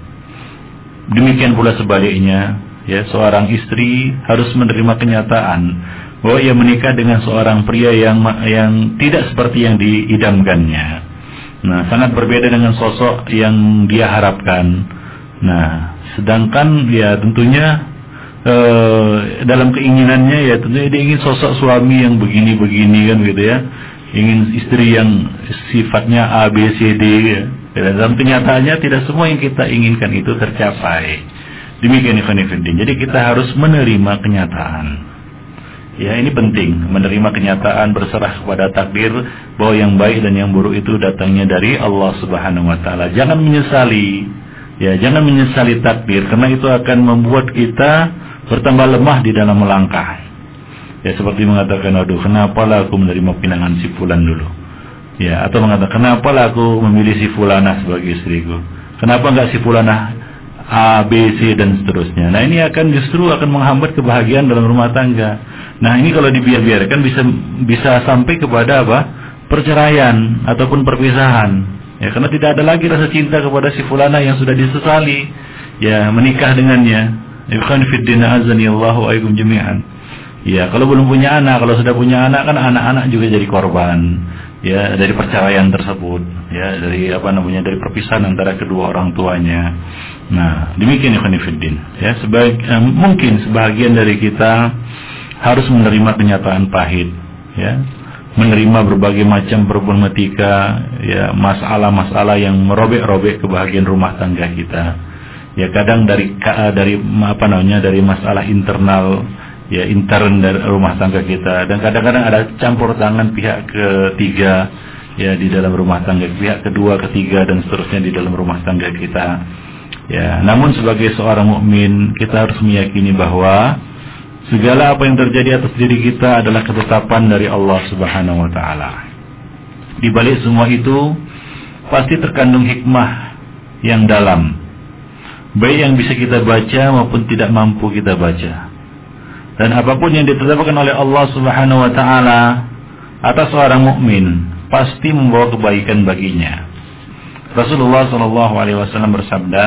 Demikian pula sebaliknya, ya, seorang istri harus menerima kenyataan bahwa ia menikah dengan seorang pria yang yang tidak seperti yang diidamkannya. Nah, sangat berbeda dengan sosok yang dia harapkan. Nah, sedangkan ya tentunya eh, dalam keinginannya ya tentunya dia ingin sosok suami yang begini-begini kan gitu ya. Ingin istri yang sifatnya A B C D ya. Dan dalam kenyataannya tidak semua yang kita inginkan itu tercapai. Demikian Ikhwan Jadi kita harus menerima kenyataan. Ya ini penting menerima kenyataan berserah kepada takdir bahwa yang baik dan yang buruk itu datangnya dari Allah Subhanahu wa taala. Jangan menyesali. Ya, jangan menyesali takdir karena itu akan membuat kita bertambah lemah di dalam melangkah. Ya seperti mengatakan aduh kenapa lah aku menerima pinangan si fulan dulu. Ya, atau mengatakan kenapa lah aku memilih si fulana sebagai istriku. Kenapa enggak si fulana A, B, C dan seterusnya. Nah ini akan justru akan menghambat kebahagiaan dalam rumah tangga. Nah ini kalau dibiar-biarkan bisa bisa sampai kepada apa? Perceraian ataupun perpisahan. Ya karena tidak ada lagi rasa cinta kepada si fulana yang sudah disesali ya menikah dengannya. Azani Allahu aikum jami'an. Ya kalau belum punya anak, kalau sudah punya anak kan anak-anak juga jadi korban ya dari perceraian tersebut. Ya dari apa namanya dari perpisahan antara kedua orang tuanya. Nah demikian ya ya sebaik eh, mungkin sebagian dari kita harus menerima kenyataan pahit. Ya menerima berbagai macam problematika ya masalah-masalah yang merobek-robek kebahagiaan rumah tangga kita. Ya kadang dari dari apa namanya dari masalah internal ya intern dari rumah tangga kita dan kadang-kadang ada campur tangan pihak ketiga ya di dalam rumah tangga pihak kedua ketiga dan seterusnya di dalam rumah tangga kita ya namun sebagai seorang mukmin kita harus meyakini bahwa Segala apa yang terjadi atas diri kita adalah ketetapan dari Allah Subhanahu wa taala. Di balik semua itu pasti terkandung hikmah yang dalam. Baik yang bisa kita baca maupun tidak mampu kita baca. Dan apa pun yang ditetapkan oleh Allah Subhanahu wa taala atas seorang mukmin pasti membawa kebaikan baginya. Rasulullah Shallallahu alaihi wasallam bersabda,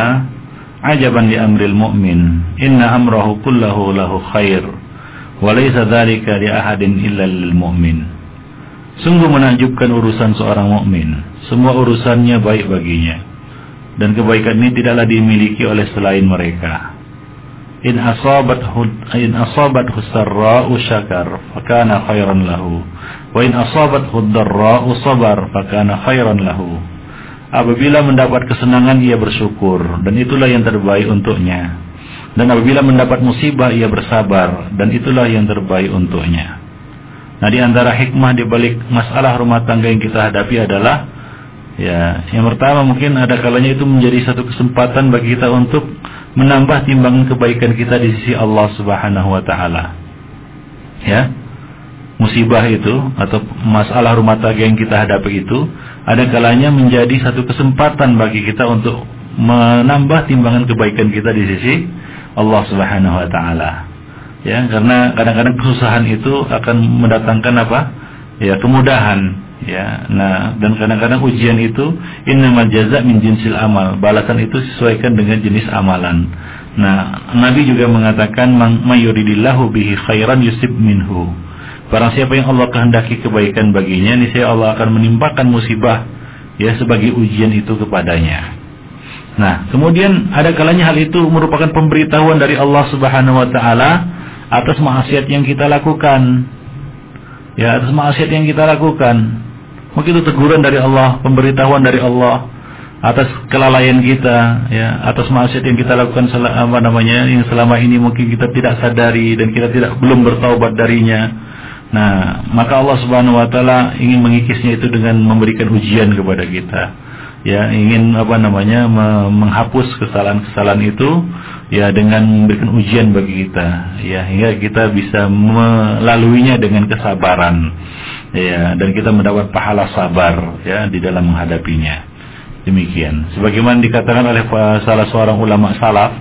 ajaban li amril mu'min inna amrahu kullahu lahu khair wa laysa dzalika li ahadin illa lil mu'min. Sungguh menakjubkan urusan seorang mukmin. Semua urusannya baik baginya. Dan kebaikan ini tidaklah dimiliki oleh selain mereka in asabat in asabat sarra'u syakar fakana khairan lahu wa in asabat darra'u sabar fakana khairan lahu Apabila mendapat kesenangan ia bersyukur dan itulah yang terbaik untuknya. Dan apabila mendapat musibah ia bersabar dan itulah yang terbaik untuknya. Nah di antara hikmah di balik masalah rumah tangga yang kita hadapi adalah ya yang pertama mungkin ada kalanya itu menjadi satu kesempatan bagi kita untuk menambah timbangan kebaikan kita di sisi Allah Subhanahu wa taala. Ya musibah itu atau masalah rumah tangga yang kita hadapi itu ada kalanya menjadi satu kesempatan bagi kita untuk menambah timbangan kebaikan kita di sisi Allah Subhanahu wa taala. Ya, karena kadang-kadang kesusahan itu akan mendatangkan apa? Ya, kemudahan, ya. Nah, dan kadang-kadang ujian itu innamal jaza min jinsil amal. Balasan itu sesuaikan dengan jenis amalan. Nah, Nabi juga mengatakan mayuridillahu bihi khairan yusib minhu Barang siapa yang Allah kehendaki kebaikan baginya, niscaya Allah akan menimpakan musibah ya sebagai ujian itu kepadanya. Nah, kemudian ada kalanya hal itu merupakan pemberitahuan dari Allah Subhanahu wa taala atas maksiat yang kita lakukan. Ya, atas maksiat yang kita lakukan. Mungkin itu teguran dari Allah, pemberitahuan dari Allah atas kelalaian kita, ya, atas maksiat yang kita lakukan apa namanya, yang selama ini mungkin kita tidak sadari dan kita tidak belum bertaubat darinya. Nah, maka Allah Subhanahu wa taala ingin mengikisnya itu dengan memberikan ujian kepada kita. Ya, ingin apa namanya menghapus kesalahan-kesalahan itu ya dengan memberikan ujian bagi kita. Ya, hingga kita bisa melaluinya dengan kesabaran. Ya, dan kita mendapat pahala sabar ya di dalam menghadapinya. Demikian. Sebagaimana dikatakan oleh salah seorang ulama salaf,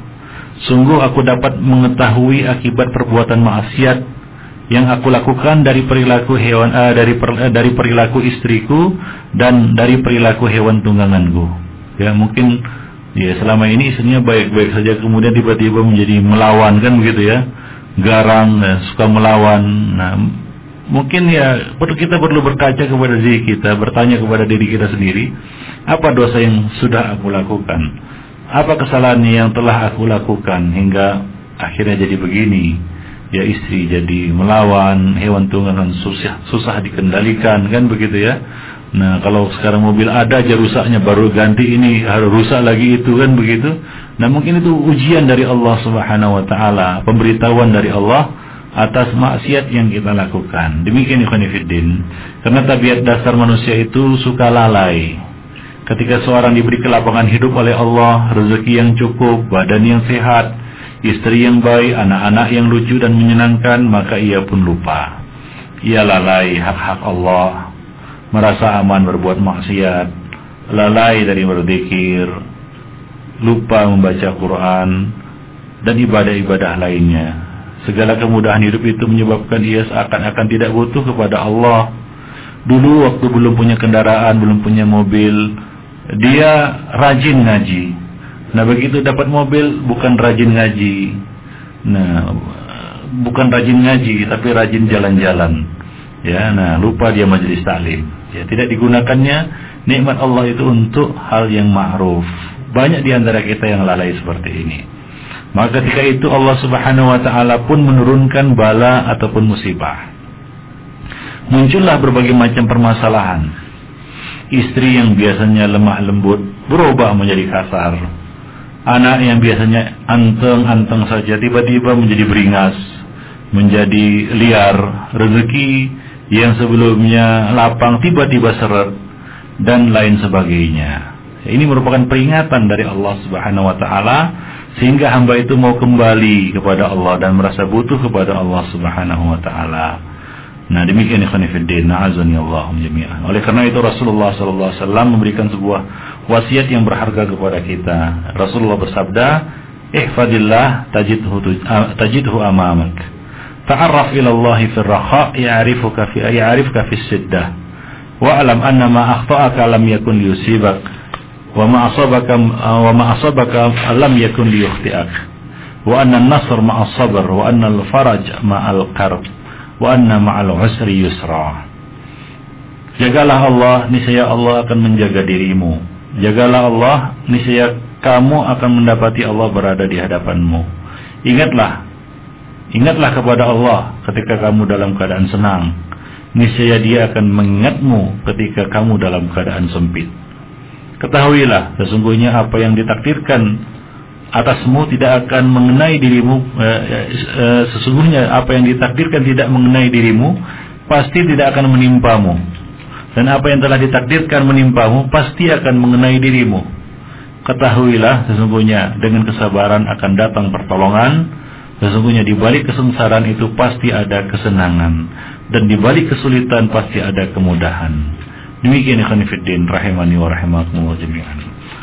sungguh aku dapat mengetahui akibat perbuatan maksiat yang aku lakukan dari perilaku hewan uh, dari per, uh, dari perilaku istriku dan dari perilaku hewan tungganganku. Ya mungkin ya selama ini istrinya baik-baik saja kemudian tiba-tiba menjadi melawan kan begitu ya. garang, dan suka melawan. Nah, mungkin ya kita perlu berkaca kepada diri kita, bertanya kepada diri kita sendiri, apa dosa yang sudah aku lakukan? Apa kesalahan yang telah aku lakukan hingga akhirnya jadi begini? Ya istri jadi melawan, hewan tunggangan susah, susah dikendalikan kan begitu ya. Nah kalau sekarang mobil ada aja rusaknya baru ganti ini harus rusak lagi itu kan begitu. Nah mungkin itu ujian dari Allah Subhanahu Wa Taala, pemberitahuan dari Allah atas maksiat yang kita lakukan. Demikian Ikhwanifiddin. Karena tabiat dasar manusia itu suka lalai. Ketika seorang diberi kelapangan hidup oleh Allah, rezeki yang cukup, badan yang sehat, istri yang baik, anak-anak yang lucu dan menyenangkan, maka ia pun lupa. Ia lalai hak-hak Allah, merasa aman berbuat maksiat, lalai dari berzikir, lupa membaca Quran dan ibadah-ibadah lainnya. Segala kemudahan hidup itu menyebabkan ia seakan-akan tidak butuh kepada Allah. Dulu waktu belum punya kendaraan, belum punya mobil, dia rajin ngaji. Nah begitu dapat mobil bukan rajin ngaji. Nah bukan rajin ngaji tapi rajin jalan-jalan. Ya, nah lupa dia majelis taklim. Ya, tidak digunakannya nikmat Allah itu untuk hal yang ma'ruf. Banyak di antara kita yang lalai seperti ini. Maka ketika itu Allah Subhanahu wa taala pun menurunkan bala ataupun musibah. Muncullah berbagai macam permasalahan. Istri yang biasanya lemah lembut berubah menjadi kasar. Anak yang biasanya anteng-anteng saja tiba-tiba menjadi beringas, menjadi liar. Rezeki yang sebelumnya lapang tiba-tiba seret dan lain sebagainya. Ini merupakan peringatan dari Allah Subhanahu wa taala sehingga hamba itu mau kembali kepada Allah dan merasa butuh kepada Allah Subhanahu wa taala. Nah, demikian ikhwan fillah, na'azani Allah jami'an. Oleh karena itu Rasulullah sallallahu alaihi wasallam memberikan sebuah wasiat yang berharga kepada kita. Rasulullah bersabda, "Ihfadillah tajidhu tajidhu amamak." Ta'arraf ila Allah fi raha ya'rifuka fi ya'rifuka fi siddah. Wa'lam anna ma akhta'aka lam yakun liyusibak wa ma asabaka wa ma asabaka lam yakun liyukhti'ak. Wa anna an-nasr ma'a sabr wa anna al-faraj wa anna ma'al usri yusra. Jagalah Allah, niscaya Allah akan menjaga dirimu. Jagalah Allah, niscaya kamu akan mendapati Allah berada di hadapanmu. Ingatlah Ingatlah kepada Allah ketika kamu dalam keadaan senang. Niscaya dia akan mengingatmu ketika kamu dalam keadaan sempit. Ketahuilah sesungguhnya apa yang ditakdirkan atasmu tidak akan mengenai dirimu eh, eh, sesungguhnya apa yang ditakdirkan tidak mengenai dirimu pasti tidak akan menimpamu. Dan apa yang telah ditakdirkan menimpamu pasti akan mengenai dirimu. Ketahuilah sesungguhnya dengan kesabaran akan datang pertolongan. Sesungguhnya di balik kesengsaraan itu pasti ada kesenangan. Dan di balik kesulitan pasti ada kemudahan. Demikian ikhwan rahimani wa rahimakumullah jami'an.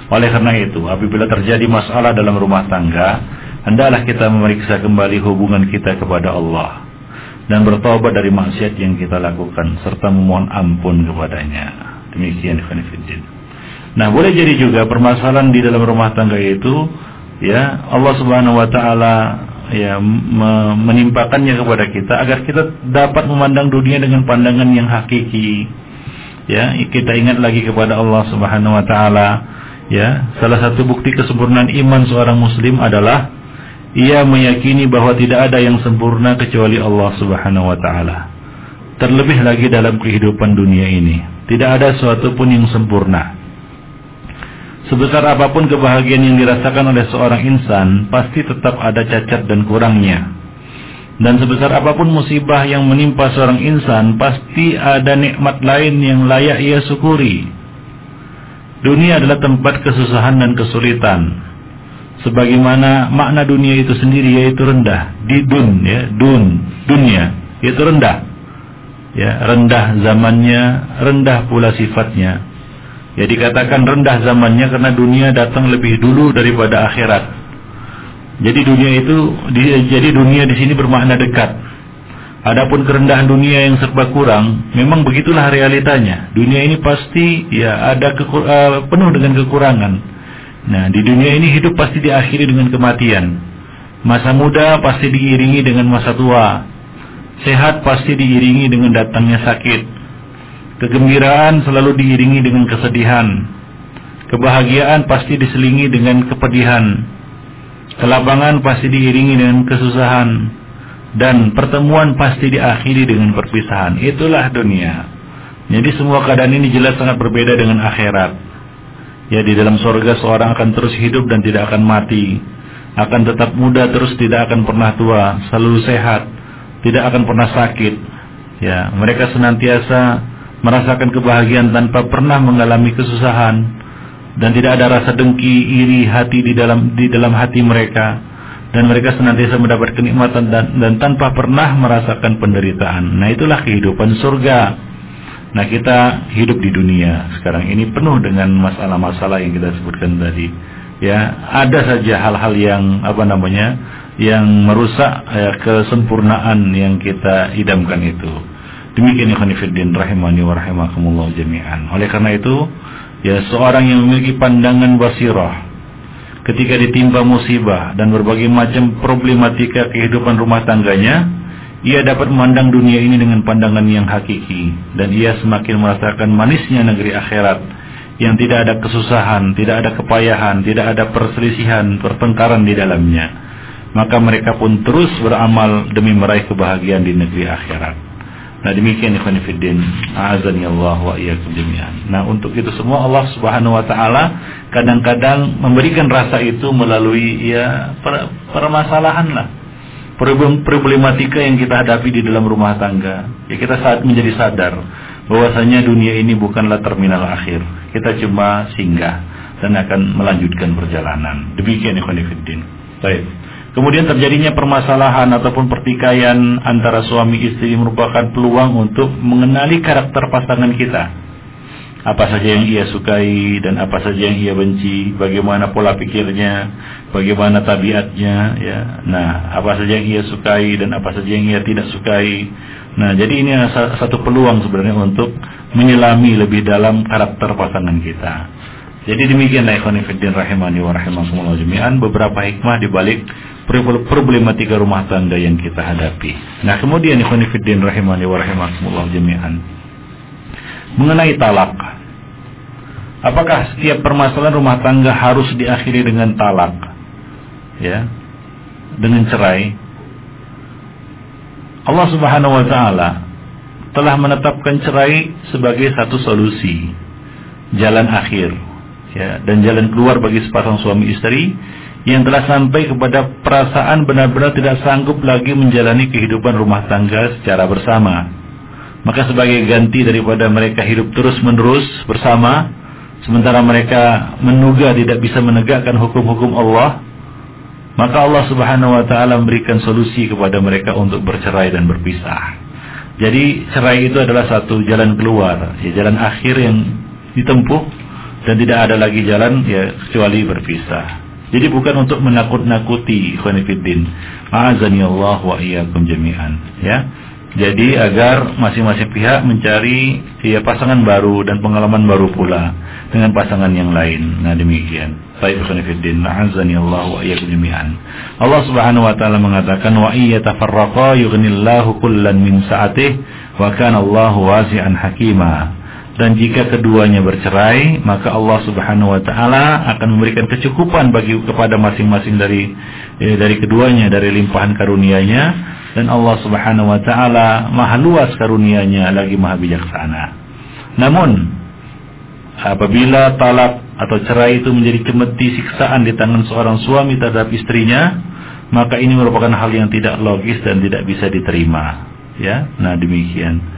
Oleh karena itu, apabila terjadi masalah dalam rumah tangga, hendaklah kita memeriksa kembali hubungan kita kepada Allah dan bertobat dari maksiat yang kita lakukan serta memohon ampun kepadanya. Demikian ikhwan. Nah, boleh jadi juga permasalahan di dalam rumah tangga itu ya Allah Subhanahu wa taala ya menimpakannya kepada kita agar kita dapat memandang dunia dengan pandangan yang hakiki ya kita ingat lagi kepada Allah Subhanahu wa taala. Ya salah satu bukti kesempurnaan iman seorang muslim adalah ia meyakini bahwa tidak ada yang sempurna kecuali Allah Subhanahu wa taala. Terlebih lagi dalam kehidupan dunia ini tidak ada sesuatu pun yang sempurna. Sebesar apa pun kebahagiaan yang dirasakan oleh seorang insan, pasti tetap ada cacat dan kurangnya. Dan sebesar apa pun musibah yang menimpa seorang insan, pasti ada nikmat lain yang layak ia syukuri. Dunia adalah tempat kesusahan dan kesulitan. Sebagaimana makna dunia itu sendiri yaitu rendah, di dun ya, dun, dunia, itu rendah. Ya, rendah zamannya, rendah pula sifatnya. Ya dikatakan rendah zamannya karena dunia datang lebih dulu daripada akhirat. Jadi dunia itu jadi dunia di sini bermakna dekat. Adapun kerendahan dunia yang serba kurang, memang begitulah realitanya. Dunia ini pasti ya ada uh, penuh dengan kekurangan. Nah, di dunia ini hidup pasti diakhiri dengan kematian. Masa muda pasti diiringi dengan masa tua. Sehat pasti diiringi dengan datangnya sakit. Kegembiraan selalu diiringi dengan kesedihan. Kebahagiaan pasti diselingi dengan kepedihan. Kelabangan pasti diiringi dengan kesusahan. Dan pertemuan pasti diakhiri dengan perpisahan. Itulah dunia. Jadi semua keadaan ini jelas sangat berbeda dengan akhirat. Ya di dalam sorga seorang akan terus hidup dan tidak akan mati akan tetap muda terus tidak akan pernah tua, selalu sehat, tidak akan pernah sakit. Ya, mereka senantiasa merasakan kebahagiaan tanpa pernah mengalami kesusahan dan tidak ada rasa dengki, iri hati di dalam di dalam hati mereka dan mereka senantiasa mendapat kenikmatan dan, dan tanpa pernah merasakan penderitaan. Nah, itulah kehidupan surga. Nah, kita hidup di dunia sekarang ini penuh dengan masalah-masalah yang kita sebutkan tadi ya ada saja hal-hal yang apa namanya yang merusak ya, kesempurnaan yang kita idamkan itu demikian ikhwan fillah rahimani wa rahimakumullah jami'an oleh karena itu ya seorang yang memiliki pandangan basirah ketika ditimpa musibah dan berbagai macam problematika kehidupan rumah tangganya ia dapat memandang dunia ini dengan pandangan yang hakiki dan ia semakin merasakan manisnya negeri akhirat yang tidak ada kesusahan, tidak ada kepayahan, tidak ada perselisihan, pertengkaran di dalamnya. Maka mereka pun terus beramal demi meraih kebahagiaan di negeri akhirat. Nah demikian ikhwan fillah, azani Allah wa iyyakum jami'an. Nah untuk itu semua Allah Subhanahu wa taala kadang-kadang memberikan rasa itu melalui ya per, permasalahan lah. Problematika yang kita hadapi di dalam rumah tangga. Ya kita saat menjadi sadar bahwasanya dunia ini bukanlah terminal akhir kita cuma singgah dan akan melanjutkan perjalanan. Demikian ikhwan fillah. Baik. Kemudian terjadinya permasalahan ataupun pertikaian antara suami istri merupakan peluang untuk mengenali karakter pasangan kita. Apa saja yang ia sukai dan apa saja yang ia benci, bagaimana pola pikirnya, bagaimana tabiatnya, ya. Nah, apa saja yang ia sukai dan apa saja yang ia tidak sukai. Nah, jadi ini satu peluang sebenarnya untuk menyelami lebih dalam karakter pasangan kita. Jadi demikianlah ikhwan fillah rahimani wa rahimakumullah jami'an beberapa hikmah di balik problematika rumah tangga yang kita hadapi. Nah, kemudian ikhwan fillah rahimani wa rahimakumullah jami'an mengenai talak. Apakah setiap permasalahan rumah tangga harus diakhiri dengan talak? Ya. Dengan cerai? Allah Subhanahu wa taala telah menetapkan cerai sebagai satu solusi jalan akhir ya dan jalan keluar bagi sepasang suami istri yang telah sampai kepada perasaan benar-benar tidak sanggup lagi menjalani kehidupan rumah tangga secara bersama. Maka sebagai ganti daripada mereka hidup terus-menerus bersama, sementara mereka menduga tidak bisa menegakkan hukum-hukum Allah, maka Allah Subhanahu wa taala memberikan solusi kepada mereka untuk bercerai dan berpisah. Jadi cerai itu adalah satu jalan keluar, ya jalan akhir yang ditempuh dan tidak ada lagi jalan ya kecuali berpisah. Jadi bukan untuk menakut-nakuti ikhwanifiddin. Ma'azani Allah wa iyyakum jami'an, ya. Jadi agar masing-masing pihak mencari ya pasangan baru dan pengalaman baru pula dengan pasangan yang lain. Nah demikian. Baik fiddin, azani Allah wa iyyakum jami'an. Allah Subhanahu wa taala mengatakan wa iyyatafarraqa yughnillahu kullan min sa'atih wa kana Allahu wasi'an hakima. Dan jika keduanya bercerai, maka Allah Subhanahu wa taala akan memberikan kecukupan bagi kepada masing-masing dari eh, dari keduanya dari limpahan karunia-Nya dan Allah Subhanahu wa taala maha luas karunia-Nya lagi maha bijaksana. Namun apabila talak atau cerai itu menjadi cemeti siksaan di tangan seorang suami terhadap istrinya, maka ini merupakan hal yang tidak logis dan tidak bisa diterima. Ya, nah demikian.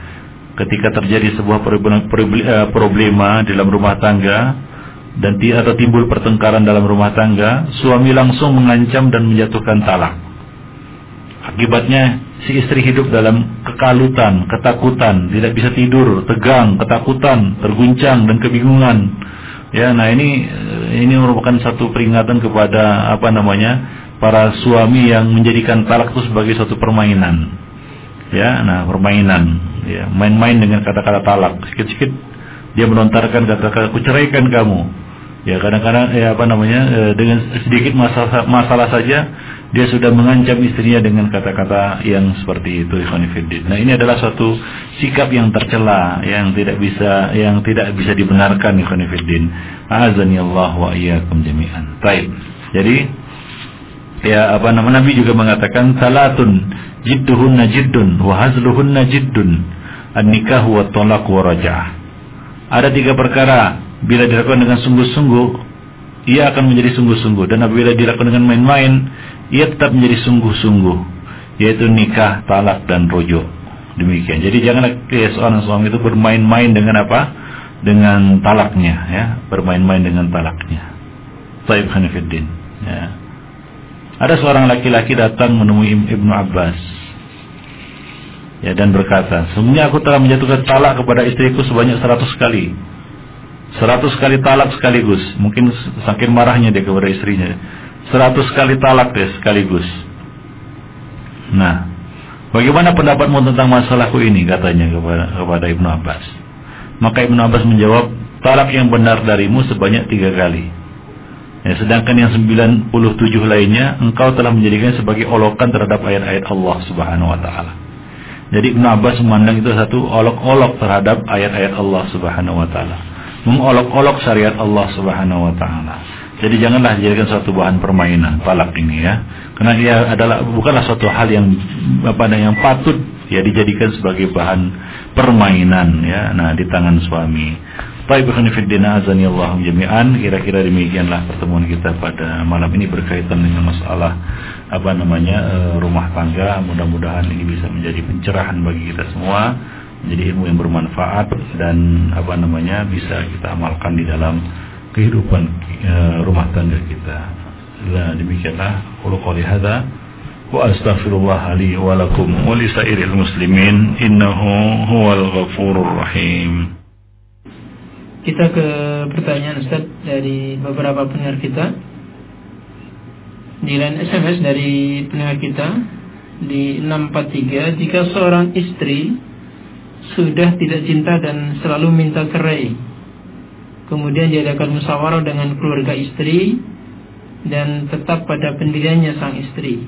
Ketika terjadi sebuah eh, problema dalam rumah tangga dan atau timbul pertengkaran dalam rumah tangga, suami langsung mengancam dan menjatuhkan talak. Akibatnya si istri hidup dalam kekalutan, ketakutan, tidak bisa tidur, tegang, ketakutan, terguncang dan kebingungan Ya, nah ini ini merupakan satu peringatan kepada apa namanya para suami yang menjadikan talak itu sebagai suatu permainan. Ya, nah permainan, ya main-main dengan kata-kata talak. Sikit-sikit dia melontarkan kata-kata kuceraikan kamu. Ya kadang-kadang ya apa namanya eh, dengan sedikit masalah masalah saja dia sudah mengancam istrinya dengan kata-kata yang seperti itu. Nah ini adalah suatu sikap yang tercela yang tidak bisa yang tidak bisa dibenarkan Ikhwanifiddin. Azani Allah wa iyyakum jami'an. Baik. Jadi ya apa nama Nabi juga mengatakan salatun jidduhunna jiddun wa jiddun an-nikah wa talaq wa raja'ah. Ada tiga perkara bila dilakukan dengan sungguh-sungguh ia akan menjadi sungguh-sungguh dan apabila dilakukan dengan main-main ia tetap menjadi sungguh-sungguh yaitu nikah, talak dan rojo. Demikian. Jadi janganlah ya, seorang suami itu bermain-main dengan apa? Dengan talaknya ya, bermain-main dengan talaknya. Taib Hanifuddin ya. Ada seorang laki-laki datang menemui Ibnu Abbas ya dan berkata, "Sebenarnya aku telah menjatuhkan talak kepada istriku sebanyak 100 kali." 100 kali talak sekaligus. Mungkin saking marahnya dia kepada istrinya. Seratus kali talak deh sekaligus. Nah, bagaimana pendapatmu tentang masalahku ini katanya kepada, kepada Ibnu Abbas. Maka Ibnu Abbas menjawab, talak yang benar darimu sebanyak tiga kali. Ya, sedangkan yang 97 lainnya engkau telah menjadikan sebagai olokan terhadap ayat-ayat Allah Subhanahu wa taala. Jadi Ibnu Abbas memandang itu satu olok-olok terhadap ayat-ayat Allah Subhanahu wa taala. Mengolok-olok syariat Allah Subhanahu wa taala. Jadi janganlah dijadikan suatu bahan permainan talak ini ya. Karena ia adalah bukanlah suatu hal yang apa yang patut ya dijadikan sebagai bahan permainan ya. Nah, di tangan suami. Baik fiddin azani Allah jami'an. Kira-kira demikianlah pertemuan kita pada malam ini berkaitan dengan masalah apa namanya eh, rumah tangga. Mudah-mudahan ini bisa menjadi pencerahan bagi kita semua, menjadi ilmu yang bermanfaat dan apa namanya bisa kita amalkan di dalam kehidupan uh, rumah tangga kita. Nah, demikianlah qul qouli hadza wa astaghfirullah li wa lakum wa li sairil muslimin innahu huwal ghafurur rahim. Kita ke pertanyaan Ustaz dari beberapa pendengar kita. Nilai SMS dari pendengar kita di 643 jika seorang istri sudah tidak cinta dan selalu minta cerai Kemudian diadakan musyawarah dengan keluarga istri dan tetap pada pendiriannya sang istri.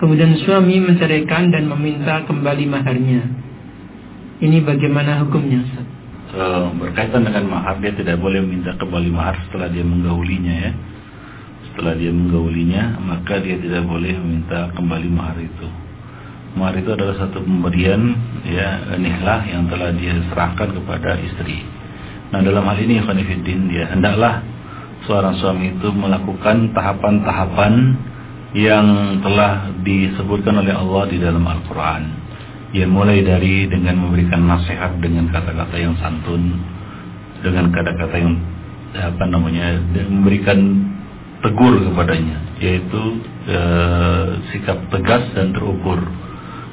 Kemudian suami menceraikan dan meminta kembali maharnya. Ini bagaimana hukumnya? Uh, berkaitan dengan mahar dia tidak boleh minta kembali mahar setelah dia menggaulinya ya. Setelah dia menggaulinya maka dia tidak boleh meminta kembali mahar itu. Mahar itu adalah satu pemberian ya nihlah yang telah dia serahkan kepada istri. Nah dalam hal ini Khonifuddin dia hendaklah seorang suami itu melakukan tahapan-tahapan yang telah disebutkan oleh Allah di dalam Al-Quran. Ya mulai dari dengan memberikan nasihat dengan kata-kata yang santun, dengan kata-kata yang apa namanya memberikan tegur kepadanya, yaitu e, sikap tegas dan terukur,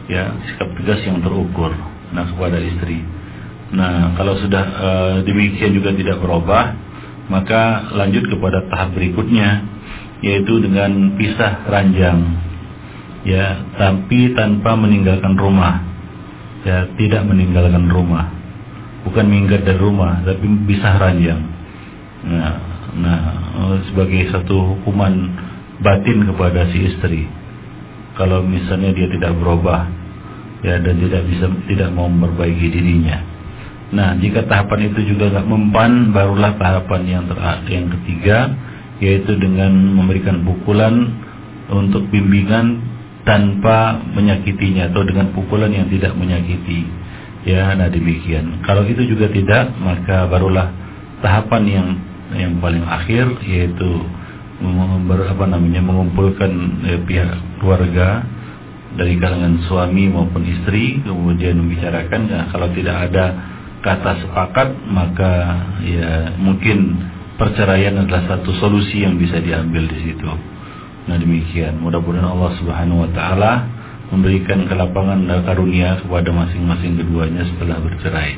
ya sikap tegas yang terukur. Nah kepada istri Nah, kalau sudah e, demikian juga tidak berubah, maka lanjut kepada tahap berikutnya, yaitu dengan pisah ranjang, ya, tapi tanpa meninggalkan rumah, ya, tidak meninggalkan rumah, bukan minggat dari rumah, tapi pisah ranjang. Nah, nah, eh, sebagai satu hukuman batin kepada si istri, kalau misalnya dia tidak berubah, ya, dan tidak bisa tidak mau memperbaiki dirinya. Nah, jika tahapan itu juga nggak mempan, barulah tahapan yang terakhir, yang ketiga, yaitu dengan memberikan pukulan untuk bimbingan tanpa menyakitinya atau dengan pukulan yang tidak menyakiti. Ya, nah demikian. Kalau itu juga tidak, maka barulah tahapan yang yang paling akhir yaitu apa namanya mengumpulkan eh, pihak keluarga dari kalangan suami maupun istri kemudian membicarakan nah, kalau tidak ada kata sepakat maka ya mungkin perceraian adalah satu solusi yang bisa diambil di situ. Nah demikian. Mudah-mudahan Allah Subhanahu wa taala memberikan kelapangan dan karunia kepada masing-masing keduanya setelah bercerai.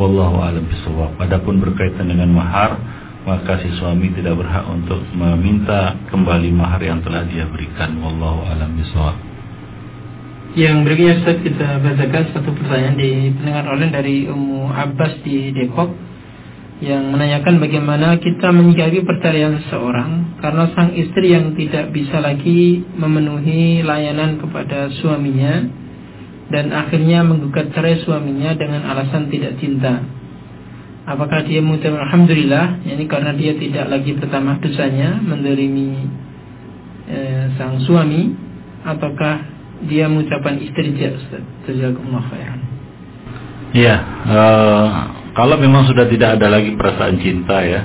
Wallahu a'lam bishawab. Adapun berkaitan dengan mahar, maka si suami tidak berhak untuk meminta kembali mahar yang telah dia berikan. Wallahu a'lam bishawab. Yang berikutnya Ustaz kita bacakan satu pertanyaan di pendengar online dari Ummu Abbas di Depok. Yang menanyakan bagaimana kita menyikapi perceraian seseorang karena sang istri yang tidak bisa lagi memenuhi layanan kepada suaminya dan akhirnya menggugat cerai suaminya dengan alasan tidak cinta. Apakah dia mengucapkan Alhamdulillah ini karena dia tidak lagi pertama dosanya mendolimi eh, sang suami ataukah dia mengucapkan Ustaz? Jazakumullah khairan. Iya, uh, kalau memang sudah tidak ada lagi perasaan cinta ya,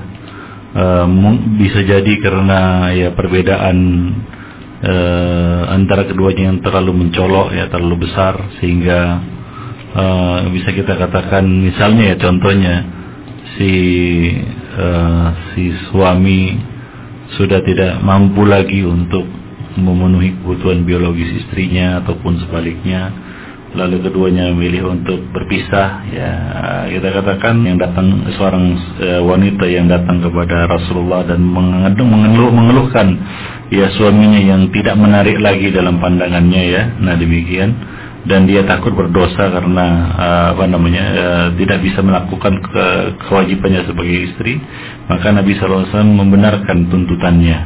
uh, bisa jadi karena ya perbedaan uh, antara keduanya yang terlalu mencolok ya terlalu besar sehingga uh, bisa kita katakan misalnya ya contohnya si uh, si suami sudah tidak mampu lagi untuk memenuhi kebutuhan biologis istrinya ataupun sebaliknya lalu keduanya memilih untuk berpisah ya. Kita katakan yang datang seorang e, wanita yang datang kepada Rasulullah dan mengeluh, mengeluh, mengeluhkan ya suaminya yang tidak menarik lagi dalam pandangannya ya. Nah demikian. Dan dia takut berdosa karena uh, apa namanya uh, tidak bisa melakukan ke, kewajibannya sebagai istri. Maka Nabi SAW membenarkan tuntutannya.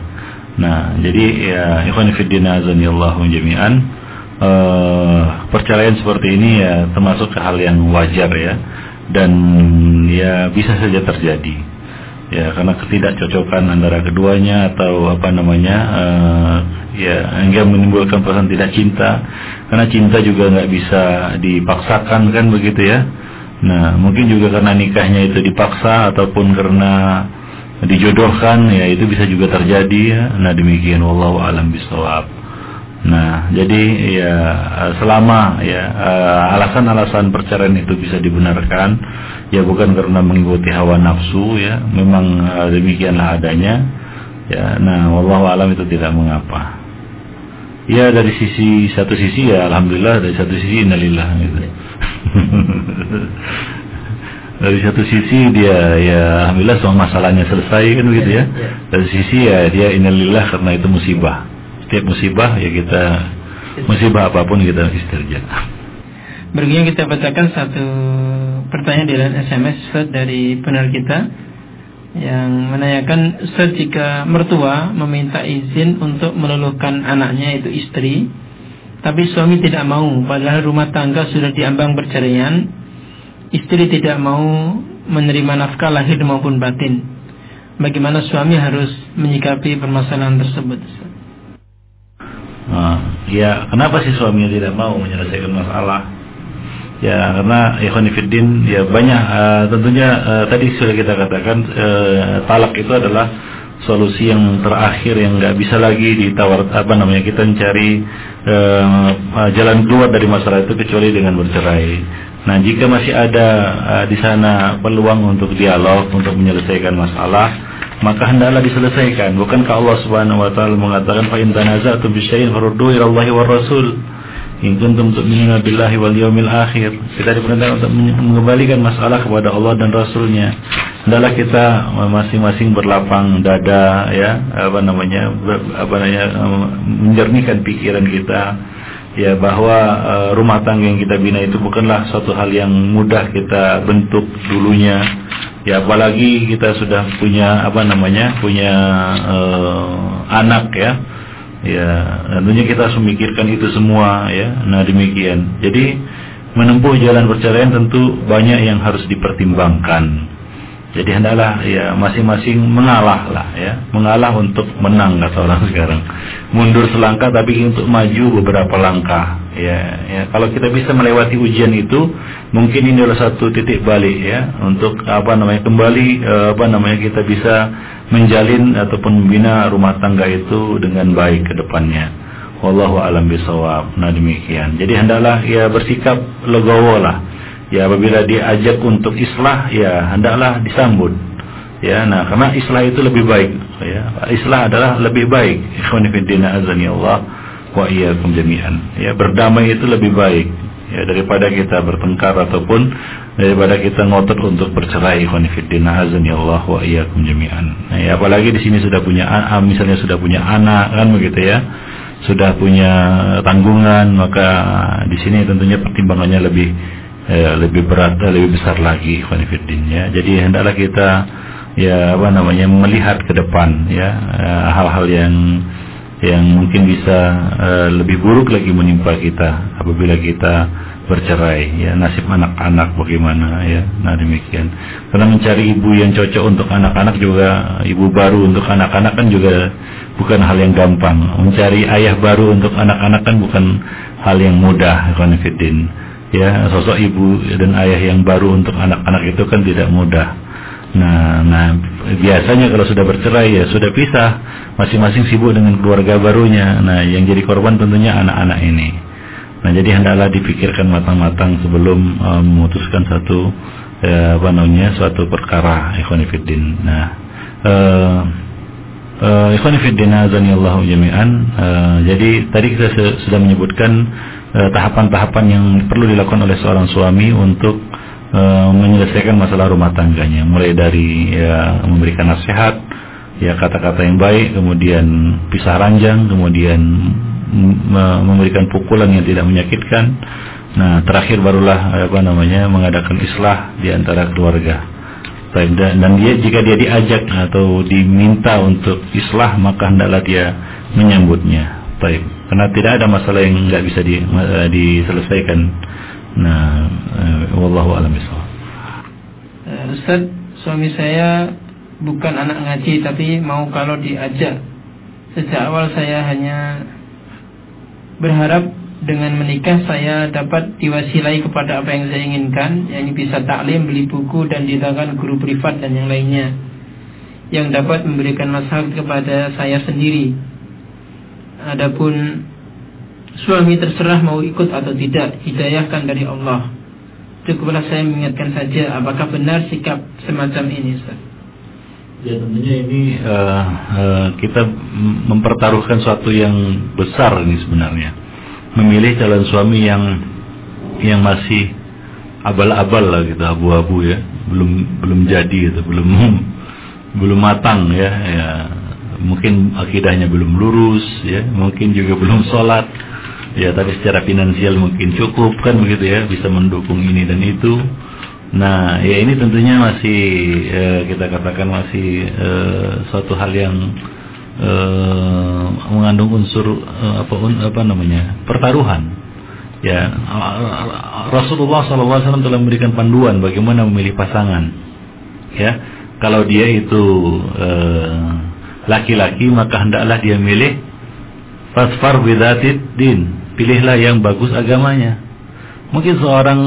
Nah jadi ya ikhwan fillah jami'an uh, perceraian seperti ini ya termasuk hal yang wajar ya. Dan ya bisa saja terjadi. Ya karena ketidakcocokan antara keduanya atau apa namanya uh, ya hingga menimbulkan perasaan tidak cinta. Karena cinta juga nggak bisa dipaksakan kan begitu ya. Nah mungkin juga karena nikahnya itu dipaksa ataupun karena dijodohkan ya itu bisa juga terjadi ya. Nah demikian wallahu alam bisawab Nah, jadi ya selama ya eh, alasan-alasan perceraian itu bisa dibenarkan, ya bukan karena mengikuti hawa nafsu ya, memang uh, demikianlah adanya. Ya, nah, wallahu alam itu tidak mengapa. Ya dari sisi satu sisi ya alhamdulillah dari satu sisi innalillah gitu. dari satu sisi dia ya alhamdulillah semua masalahnya selesai kan gitu ya. ya. Dari sisi ya dia innalillah karena itu musibah setiap musibah ya kita musibah apa pun kita istirja. Berikutnya kita bacakan satu pertanyaan di dalam SMS dari pendengar kita yang menanyakan Ustaz jika mertua meminta izin untuk meluluhkan anaknya itu istri tapi suami tidak mau padahal rumah tangga sudah diambang perceraian istri tidak mau menerima nafkah lahir maupun batin bagaimana suami harus menyikapi permasalahan tersebut Nah, ya kenapa sih suaminya tidak mau menyelesaikan masalah? Ya karena ikhwanifiddin ya banyak uh, tentunya uh, tadi sudah kita katakan uh, talak itu adalah solusi yang terakhir yang nggak bisa lagi ditawar apa namanya kita mencari uh, jalan keluar dari masalah itu kecuali dengan bercerai. Nah jika masih ada uh, di sana peluang untuk dialog untuk menyelesaikan masalah maka hendaklah diselesaikan. Bukankah Allah Subhanahu wa taala mengatakan fa in tanaza'tum bi syai'in farudduhu ila Allah war Rasul. In kuntum tu'minuna billahi wal yawmil akhir. Kita diperintahkan untuk mengembalikan masalah kepada Allah dan Rasulnya. Hendaklah kita masing-masing berlapang dada ya, apa namanya, apa namanya menjernihkan pikiran kita ya bahwa uh, rumah tangga yang kita bina itu bukanlah suatu hal yang mudah kita bentuk dulunya ya apalagi kita sudah punya apa namanya punya uh, anak ya. Ya tentunya kita harus memikirkan itu semua ya. Nah demikian. Jadi menempuh jalan perceraian tentu banyak yang harus dipertimbangkan jadi hendaklah ya masing-masing mengalah lah ya, mengalah untuk menang kata orang sekarang. Mundur selangkah tapi untuk maju beberapa langkah. Ya, ya kalau kita bisa melewati ujian itu, mungkin ini adalah satu titik balik ya untuk apa namanya kembali eh, apa namanya kita bisa menjalin ataupun membina rumah tangga itu dengan baik ke depannya. Wallahu alam bisawab. Nah demikian. Jadi hendaklah ya bersikap legowo lah ya apabila diajak untuk islah ya hendaklah disambut. Ya nah karena islah itu lebih baik. Ya islah adalah lebih baik. Ikhwan fillah azani Allah wa iyyakum jami'an. Ya berdamai itu lebih baik. Ya daripada kita bertengkar ataupun daripada kita ngotot untuk bercerai ikhwan fillah azani Allah wa iyyakum jami'an. Nah, ya apalagi di sini sudah punya misalnya sudah punya anak kan begitu ya. Sudah punya tanggungan maka di sini tentunya pertimbangannya lebih ya, lebih berat lebih besar lagi Khonifuddin ya. Jadi hendaklah kita ya apa namanya melihat ke depan ya. Eh, hal-hal yang yang mungkin bisa uh, lebih buruk lagi menimpa kita apabila kita bercerai ya. Nasib anak-anak bagaimana ya. Nah demikian. Karena mencari ibu yang cocok untuk anak-anak juga ibu baru untuk anak-anak kan juga bukan hal yang gampang. Mencari ayah baru untuk anak-anak kan bukan hal yang mudah konfidin ya sosok ibu dan ayah yang baru untuk anak-anak itu kan tidak mudah Nah, nah biasanya kalau sudah bercerai ya sudah pisah, masing-masing sibuk dengan keluarga barunya. Nah, yang jadi korban tentunya anak-anak ini. Nah, jadi hendaklah dipikirkan matang-matang sebelum um, memutuskan satu ya, apa namanya suatu perkara ikhwanifiddin. Nah, uh, uh, ikhwanifiddin azanillahu jami'an. Uh, jadi tadi kita sudah menyebutkan tahapan-tahapan uh, yang perlu dilakukan oleh seorang suami untuk Eh, menyelesaikan masalah rumah tangganya. Mulai dari ya memberikan nasihat ya kata-kata yang baik kemudian pisah ranjang kemudian memberikan pukulan yang tidak menyakitkan. Nah terakhir barulah apa namanya mengadakan islah di antara keluarga. Dan dia jika dia diajak atau diminta untuk islah maka hendaklah dia menyambutnya baik karena tidak ada masalah yang nggak bisa di, uh, diselesaikan Nah, uh, wallahu a'lam. Uh, Ustaz, suami saya bukan anak ngaji tapi mau kalau diajak. Sejak awal saya hanya berharap dengan menikah saya dapat diwasilai kepada apa yang saya inginkan, yakni bisa taklim, beli buku dan didatangkan guru privat dan yang lainnya yang dapat memberikan masalah kepada saya sendiri. Adapun Suami terserah mau ikut atau tidak Hidayahkan dari Allah Cukuplah saya mengingatkan saja Apakah benar sikap semacam ini Ustaz? Ya tentunya ini uh, uh, kita mempertaruhkan suatu yang besar ini sebenarnya. Memilih calon suami yang yang masih abal-abal lah gitu, abu-abu ya, belum belum jadi gitu, belum belum matang ya, ya. Mungkin akidahnya belum lurus ya, mungkin juga belum sholat. Ya tapi secara finansial mungkin cukup kan begitu ya. Bisa mendukung ini dan itu. Nah ya ini tentunya masih eh, kita katakan masih eh, suatu hal yang eh, mengandung unsur eh, apa apa namanya pertaruhan. Ya Rasulullah SAW telah memberikan panduan bagaimana memilih pasangan. Ya kalau dia itu eh, laki-laki maka hendaklah dia milih fasfar bidatid din pilihlah yang bagus agamanya. Mungkin seorang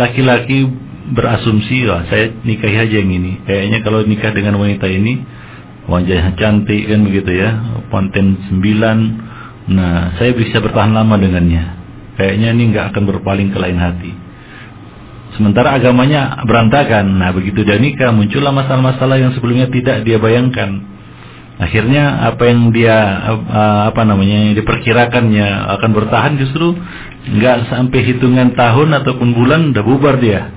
laki-laki berasumsi, wah saya nikahi aja yang ini. Kayaknya kalau nikah dengan wanita ini, wajahnya cantik kan begitu ya, konten sembilan. Nah, saya bisa bertahan lama dengannya. Kayaknya ini nggak akan berpaling ke lain hati. Sementara agamanya berantakan. Nah, begitu dia nikah, muncullah masalah-masalah yang sebelumnya tidak dia bayangkan akhirnya apa yang dia apa namanya yang diperkirakannya akan bertahan justru nggak sampai hitungan tahun ataupun bulan udah bubar dia.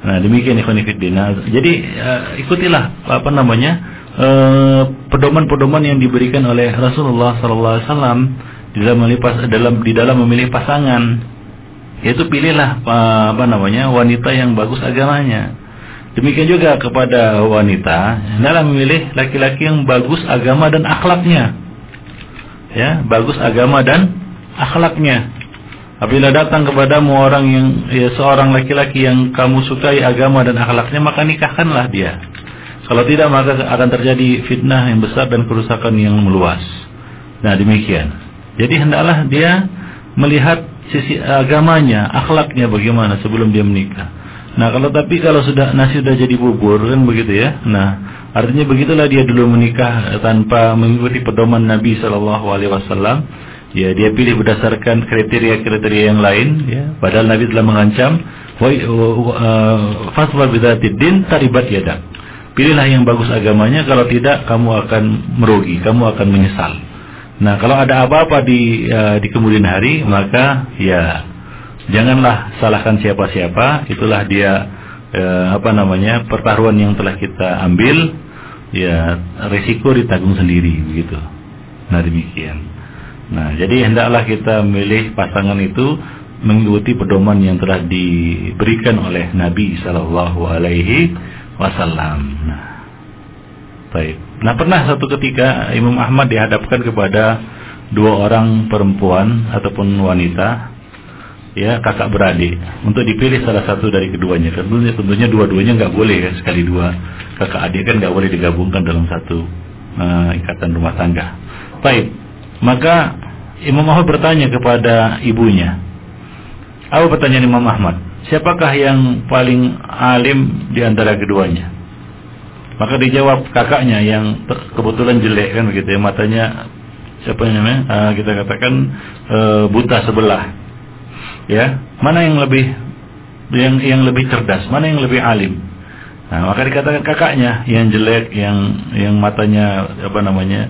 Nah demikian ikhwanifiddin nah, jadi uh, ikutilah apa namanya uh, pedoman-pedoman yang diberikan oleh Rasulullah SAW di dalam memilih dalam di dalam memilih pasangan. Yaitu pilihlah apa namanya wanita yang bagus agamanya Demikian juga kepada wanita dalam memilih laki-laki yang bagus agama dan akhlaknya. Ya, bagus agama dan akhlaknya. Apabila datang kepadamu orang yang ya, seorang laki-laki yang kamu sukai agama dan akhlaknya, maka nikahkanlah dia. Kalau tidak maka akan terjadi fitnah yang besar dan kerusakan yang meluas. Nah, demikian. Jadi hendaklah dia melihat sisi agamanya, akhlaknya bagaimana sebelum dia menikah. Nah kalau tapi kalau sudah nasi sudah jadi bubur kan begitu ya. Nah artinya begitulah dia dulu menikah tanpa mengikuti pedoman Nabi Shallallahu Alaihi Wasallam. Ya dia pilih berdasarkan kriteria-kriteria yang lain. Ya padahal Nabi telah mengancam, uh, fatwa bidatidin taribat yadak. Pilihlah yang bagus agamanya. Kalau tidak kamu akan merugi, kamu akan menyesal. Nah kalau ada apa-apa di uh, di kemudian hari maka ya Janganlah salahkan siapa-siapa, itulah dia eh, apa namanya pertaruhan yang telah kita ambil, ya risiko ditanggung sendiri begitu. Nah demikian. Nah jadi hendaklah kita memilih pasangan itu mengikuti pedoman yang telah diberikan oleh Nabi Shallallahu Alaihi Wasallam. Nah, baik. Nah pernah satu ketika Imam Ahmad dihadapkan kepada dua orang perempuan ataupun wanita, ya kakak beradik, untuk dipilih salah satu dari keduanya. Tentunya tentunya dua-duanya nggak boleh ya sekali dua kakak adik kan nggak boleh digabungkan dalam satu uh, ikatan rumah tangga. Baik, maka Imam Ahmad bertanya kepada ibunya, apa pertanyaan Imam Ahmad? Siapakah yang paling alim di antara keduanya? Maka dijawab kakaknya yang kebetulan jelek kan begitu ya matanya siapa namanya uh, kita katakan uh, buta sebelah ya mana yang lebih yang yang lebih cerdas mana yang lebih alim nah maka dikatakan kakaknya yang jelek yang yang matanya apa namanya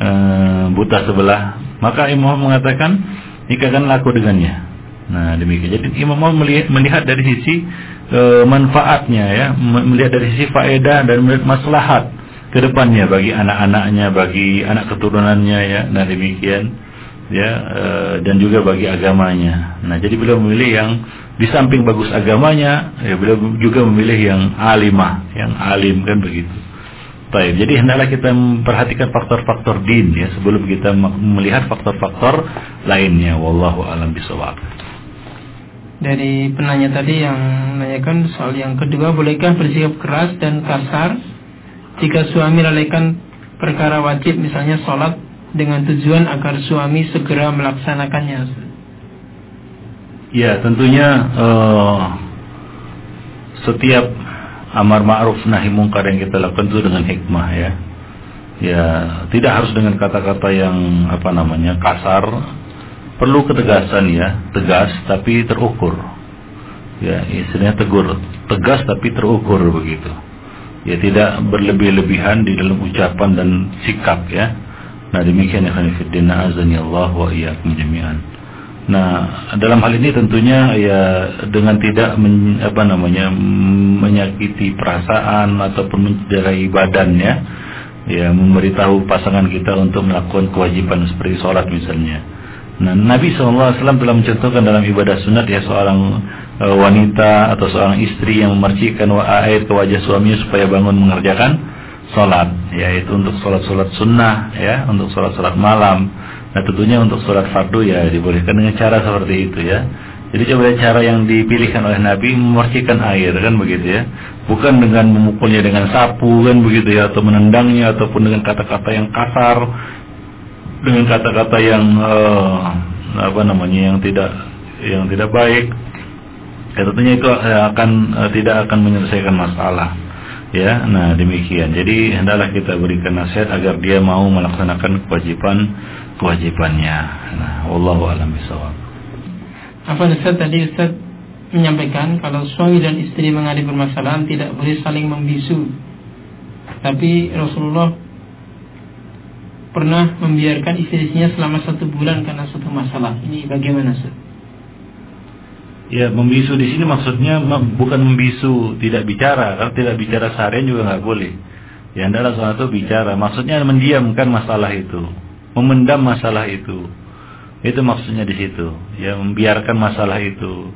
uh, buta sebelah maka Imam mengatakan nikahkan laku dengannya Nah demikian. Jadi Imam mau melihat, melihat dari sisi e, manfaatnya ya, melihat dari sisi faedah dan melihat maslahat ke depannya bagi anak-anaknya, bagi anak keturunannya ya. Nah demikian ya e, dan juga bagi agamanya. Nah jadi beliau memilih yang di samping bagus agamanya, ya beliau juga memilih yang alimah, yang alim kan begitu. Baik, jadi hendaklah kita memperhatikan faktor-faktor din ya sebelum kita melihat faktor-faktor lainnya. Wallahu alam bisawab dari penanya tadi yang menanyakan soal yang kedua bolehkah bersikap keras dan kasar jika suami lalaikan perkara wajib misalnya sholat dengan tujuan agar suami segera melaksanakannya ya tentunya uh, setiap amar ma'ruf nahi mungkar yang kita lakukan itu dengan hikmah ya ya tidak harus dengan kata-kata yang apa namanya kasar perlu ketegasan ya, tegas tapi terukur. Ya, istilahnya tegur, tegas tapi terukur begitu. Ya tidak berlebih-lebihan di dalam ucapan dan sikap ya. Nah demikian ya khanifuddin azani Allah wa iyyakum jami'an. Nah dalam hal ini tentunya ya dengan tidak men, apa namanya menyakiti perasaan ataupun mencederai badan ya, memberitahu pasangan kita untuk melakukan kewajiban seperti sholat misalnya Nah, Nabi SAW telah mencontohkan dalam ibadah sunat ya seorang e, wanita atau seorang istri yang memercikan air ke wajah suaminya supaya bangun mengerjakan sholat, yaitu untuk sholat-sholat sunnah ya, untuk sholat-sholat malam. Nah, tentunya untuk sholat fardu ya dibolehkan dengan cara seperti itu ya. Jadi coba cara yang dipilihkan oleh Nabi memercikan air kan begitu ya. Bukan dengan memukulnya dengan sapu kan begitu ya atau menendangnya ataupun dengan kata-kata yang kasar dengan kata-kata yang uh, apa namanya yang tidak yang tidak baik ya tentunya itu akan uh, tidak akan menyelesaikan masalah ya nah demikian. Jadi hendaklah kita berikan nasihat agar dia mau melaksanakan kewajiban kewajibannya. Nah wallahu alam bisawab apa Ustaz tadi? Ustaz menyampaikan kalau suami dan istri mengalami permasalahan tidak boleh saling membisu. Tapi Rasulullah pernah membiarkan istrinya selama satu bulan karena satu masalah. Ini bagaimana, Ustaz? Ya, membisu di sini maksudnya bukan membisu tidak bicara, kalau tidak bicara seharian juga nggak boleh. Ya, adalah soal itu bicara, maksudnya mendiamkan masalah itu, memendam masalah itu. Itu maksudnya di situ. Ya, membiarkan masalah itu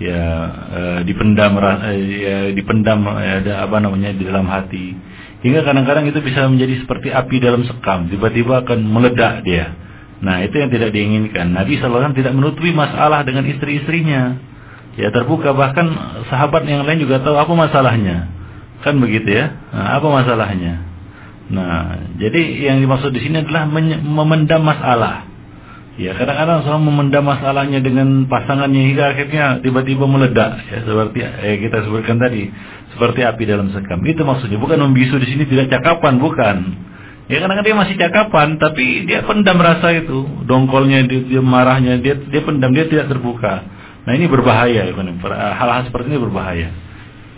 ya eh, dipendam eh, ya dipendam ya, ada apa namanya di dalam hati Hingga kadang-kadang itu bisa menjadi seperti api dalam sekam, tiba-tiba akan meledak dia. Nah, itu yang tidak diinginkan. Nabi SAW tidak menutupi masalah dengan istri-istrinya. Ya terbuka bahkan sahabat yang lain juga tahu apa masalahnya. Kan begitu ya? Nah, apa masalahnya? Nah, jadi yang dimaksud di sini adalah memendam masalah. Ya kadang-kadang seorang memendam masalahnya dengan pasangannya hingga akhirnya tiba-tiba meledak ya seperti eh, kita sebutkan tadi seperti api dalam sekam itu maksudnya bukan membisu di sini tidak cakapan bukan ya kadang-kadang dia masih cakapan tapi dia pendam rasa itu. Dongkolnya dia, dia marahnya dia dia pendam dia tidak terbuka. Nah ini berbahaya ya hal-hal seperti ini berbahaya.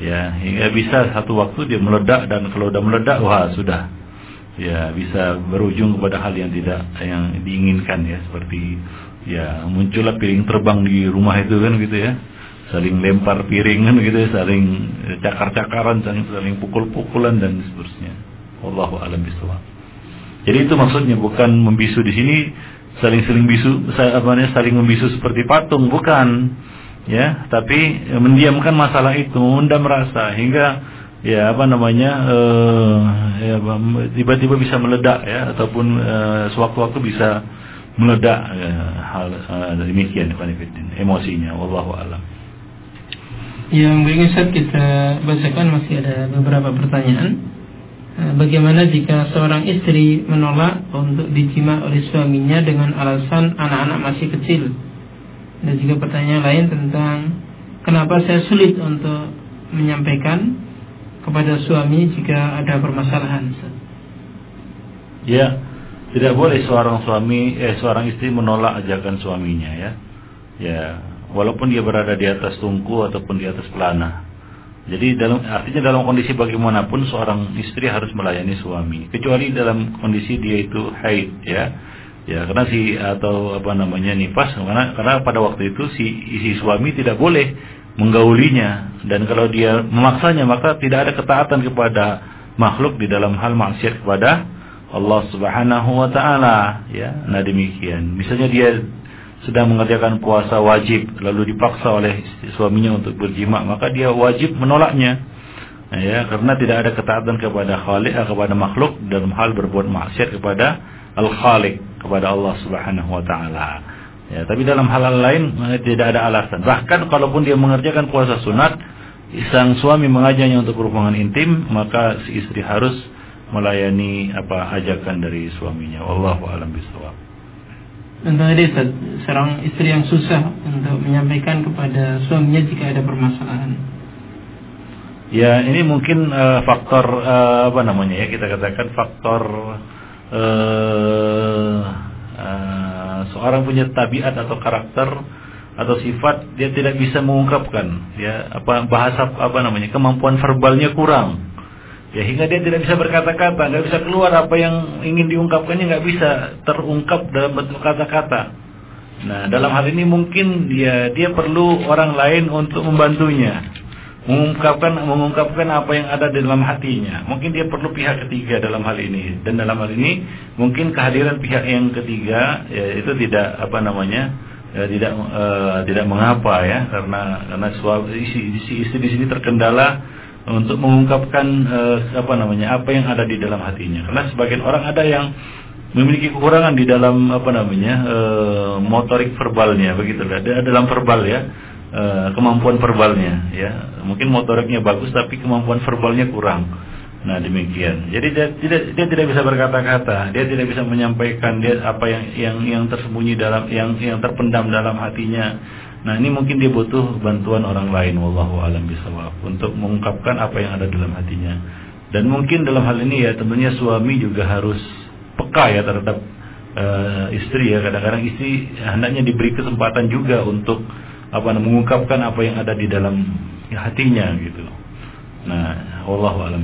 Ya hingga bisa satu waktu dia meledak dan kalau udah meledak wah sudah. Ya bisa berujung kepada hal yang tidak yang diinginkan ya seperti ya muncullah piring terbang di rumah itu kan gitu ya. Saling lempar piring kan gitu ya. Saling cakar-cakaran saling pukul-pukulan dan seterusnya. Allahu alam bisawab jadi itu maksudnya bukan membisu di sini saling saling bisu apa namanya saling membisu seperti patung bukan. Ya tapi mendiamkan masalah itu mengundang merasa hingga ya apa namanya uh, ya tiba-tiba bisa meledak ya ataupun uh, sewaktu-waktu bisa meledak ya, hal uh, demikian emosinya wallahu alam. Yang berikut kita bacakan masih ada beberapa pertanyaan bagaimana jika seorang istri menolak untuk dijima oleh suaminya dengan alasan anak-anak masih kecil dan juga pertanyaan lain tentang kenapa saya sulit untuk menyampaikan kepada suami jika ada permasalahan. Ya, tidak boleh seorang suami eh seorang istri menolak ajakan suaminya ya. Ya, walaupun dia berada di atas tungku ataupun di atas pelana. Jadi dalam artinya dalam kondisi bagaimanapun seorang istri harus melayani suami, kecuali dalam kondisi dia itu haid ya. Ya, karena si atau apa namanya nifas karena karena pada waktu itu si isi suami tidak boleh menggaulinya. Dan kalau dia memaksanya maka tidak ada ketaatan kepada makhluk di dalam hal maksiat kepada Allah Subhanahu wa taala. Ya nah demikian. Misalnya dia sedang mengerjakan puasa wajib lalu dipaksa oleh suaminya untuk berjima maka dia wajib menolaknya ya karena tidak ada ketaatan kepada khaliq eh, kepada makhluk dalam hal berbuat maksiat kepada al khaliq kepada Allah Subhanahu wa taala Ya, tapi dalam hal-hal lain eh, tidak ada alasan. Bahkan kalaupun dia mengerjakan puasa sunat, sang suami mengajaknya untuk berhubungan intim, maka si istri harus melayani apa ajakan dari suaminya. Wallahu a'lam bishawab. Untuk tadi seorang istri yang susah untuk menyampaikan kepada suaminya jika ada permasalahan. Ya, ini mungkin uh, faktor uh, apa namanya ya kita katakan faktor uh, uh, seorang punya tabiat atau karakter atau sifat dia tidak bisa mengungkapkan ya apa bahasa apa namanya kemampuan verbalnya kurang ya hingga dia tidak bisa berkata-kata nggak bisa keluar apa yang ingin diungkapkannya nggak bisa terungkap dalam bentuk kata-kata. Nah dalam hal ini mungkin dia dia perlu orang lain untuk membantunya. Mengungkapkan mengungkapkan apa yang ada di dalam hatinya. Mungkin dia perlu pihak ketiga dalam hal ini. Dan dalam hal ini mungkin kehadiran pihak yang ketiga ya, itu tidak apa namanya ya, tidak uh, tidak mengapa ya. Karena karena suami isi, isi istri di sini terkendala untuk mengungkapkan uh, apa namanya apa yang ada di dalam hatinya. Karena sebagian orang ada yang memiliki kekurangan di dalam apa namanya uh, motorik verbalnya begitu. Dalam verbal ya Eh, kemampuan verbalnya ya. Mungkin motoriknya bagus tapi kemampuan verbalnya kurang. Nah demikian. Jadi dia tidak dia tidak bisa berkata-kata dia tidak bisa menyampaikan dia apa yang yang yang tersembunyi dalam yang yang terpendam dalam hatinya nah ini mungkin dia butuh bantuan orang lain wallahu alam bisawab untuk mengungkapkan apa yang ada dalam hatinya. Dan mungkin dalam hal ini ya tentunya suami juga harus peka ya terhadap uh, istri ya. Kadang-kadang istri hendaknya diberi kesempatan juga untuk apa mengungkapkan apa yang ada di dalam hatinya gitu. Nah, Allah alam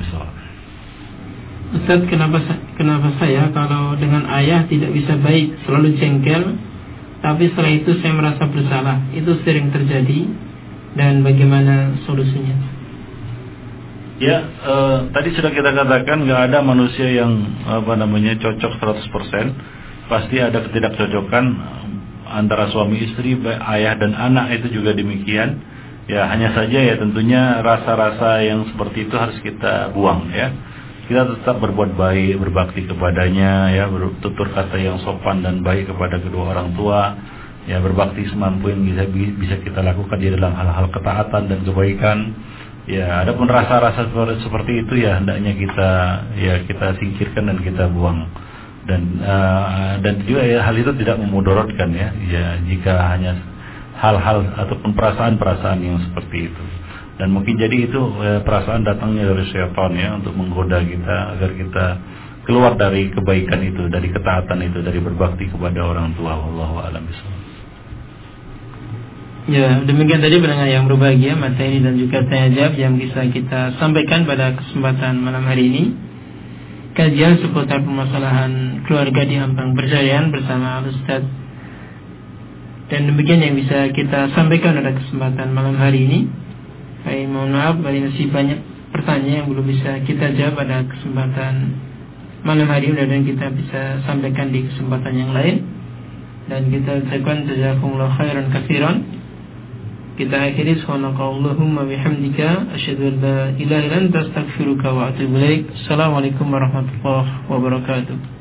Ustaz, kenapa kenapa saya kalau dengan ayah tidak bisa baik, selalu jengkel, tapi setelah itu saya merasa bersalah. Itu sering terjadi dan bagaimana solusinya? Ya, eh, tadi sudah kita katakan nggak ada manusia yang apa namanya cocok 100%. Pasti ada ketidakcocokan antara suami istri, ayah dan anak itu juga demikian. Ya hanya saja ya tentunya rasa-rasa yang seperti itu harus kita buang ya. Kita tetap berbuat baik, berbakti kepadanya ya, bertutur kata yang sopan dan baik kepada kedua orang tua. Ya berbakti semampu yang bisa bisa kita lakukan di dalam hal-hal ketaatan dan kebaikan. Ya, adapun rasa-rasa seperti itu ya hendaknya kita ya kita singkirkan dan kita buang dan uh, dan juga ya hal itu tidak memudorotkan ya ya jika hanya hal-hal ataupun perasaan-perasaan yang seperti itu dan mungkin jadi itu ya, perasaan datangnya dari syaitan ya untuk menggoda kita agar kita keluar dari kebaikan itu dari ketaatan itu dari berbakti kepada orang tua. Allah alam Ya, demikian tadi pendengar yang berbahagia materi dan juga tanya jawab yang bisa kita sampaikan pada kesempatan malam hari ini. Kajian seputar permasalahan keluarga di Ampang Berjayaan bersama Ustaz. Dan demikian yang bisa kita sampaikan pada kesempatan malam hari ini. Baik mohon maaf masih banyak pertanyaan yang belum bisa kita jawab pada kesempatan malam hari ini. Dan kita bisa sampaikan di kesempatan yang lain. Dan kita ucapkan jazakumullah khairan kafiran. kita akhiri. Subhanakallahumma bihamdika. Asyhadu an la ilaha illa anta astaghfiruka wa atubu ilaik. Assalamualaikum warahmatullahi wabarakatuh.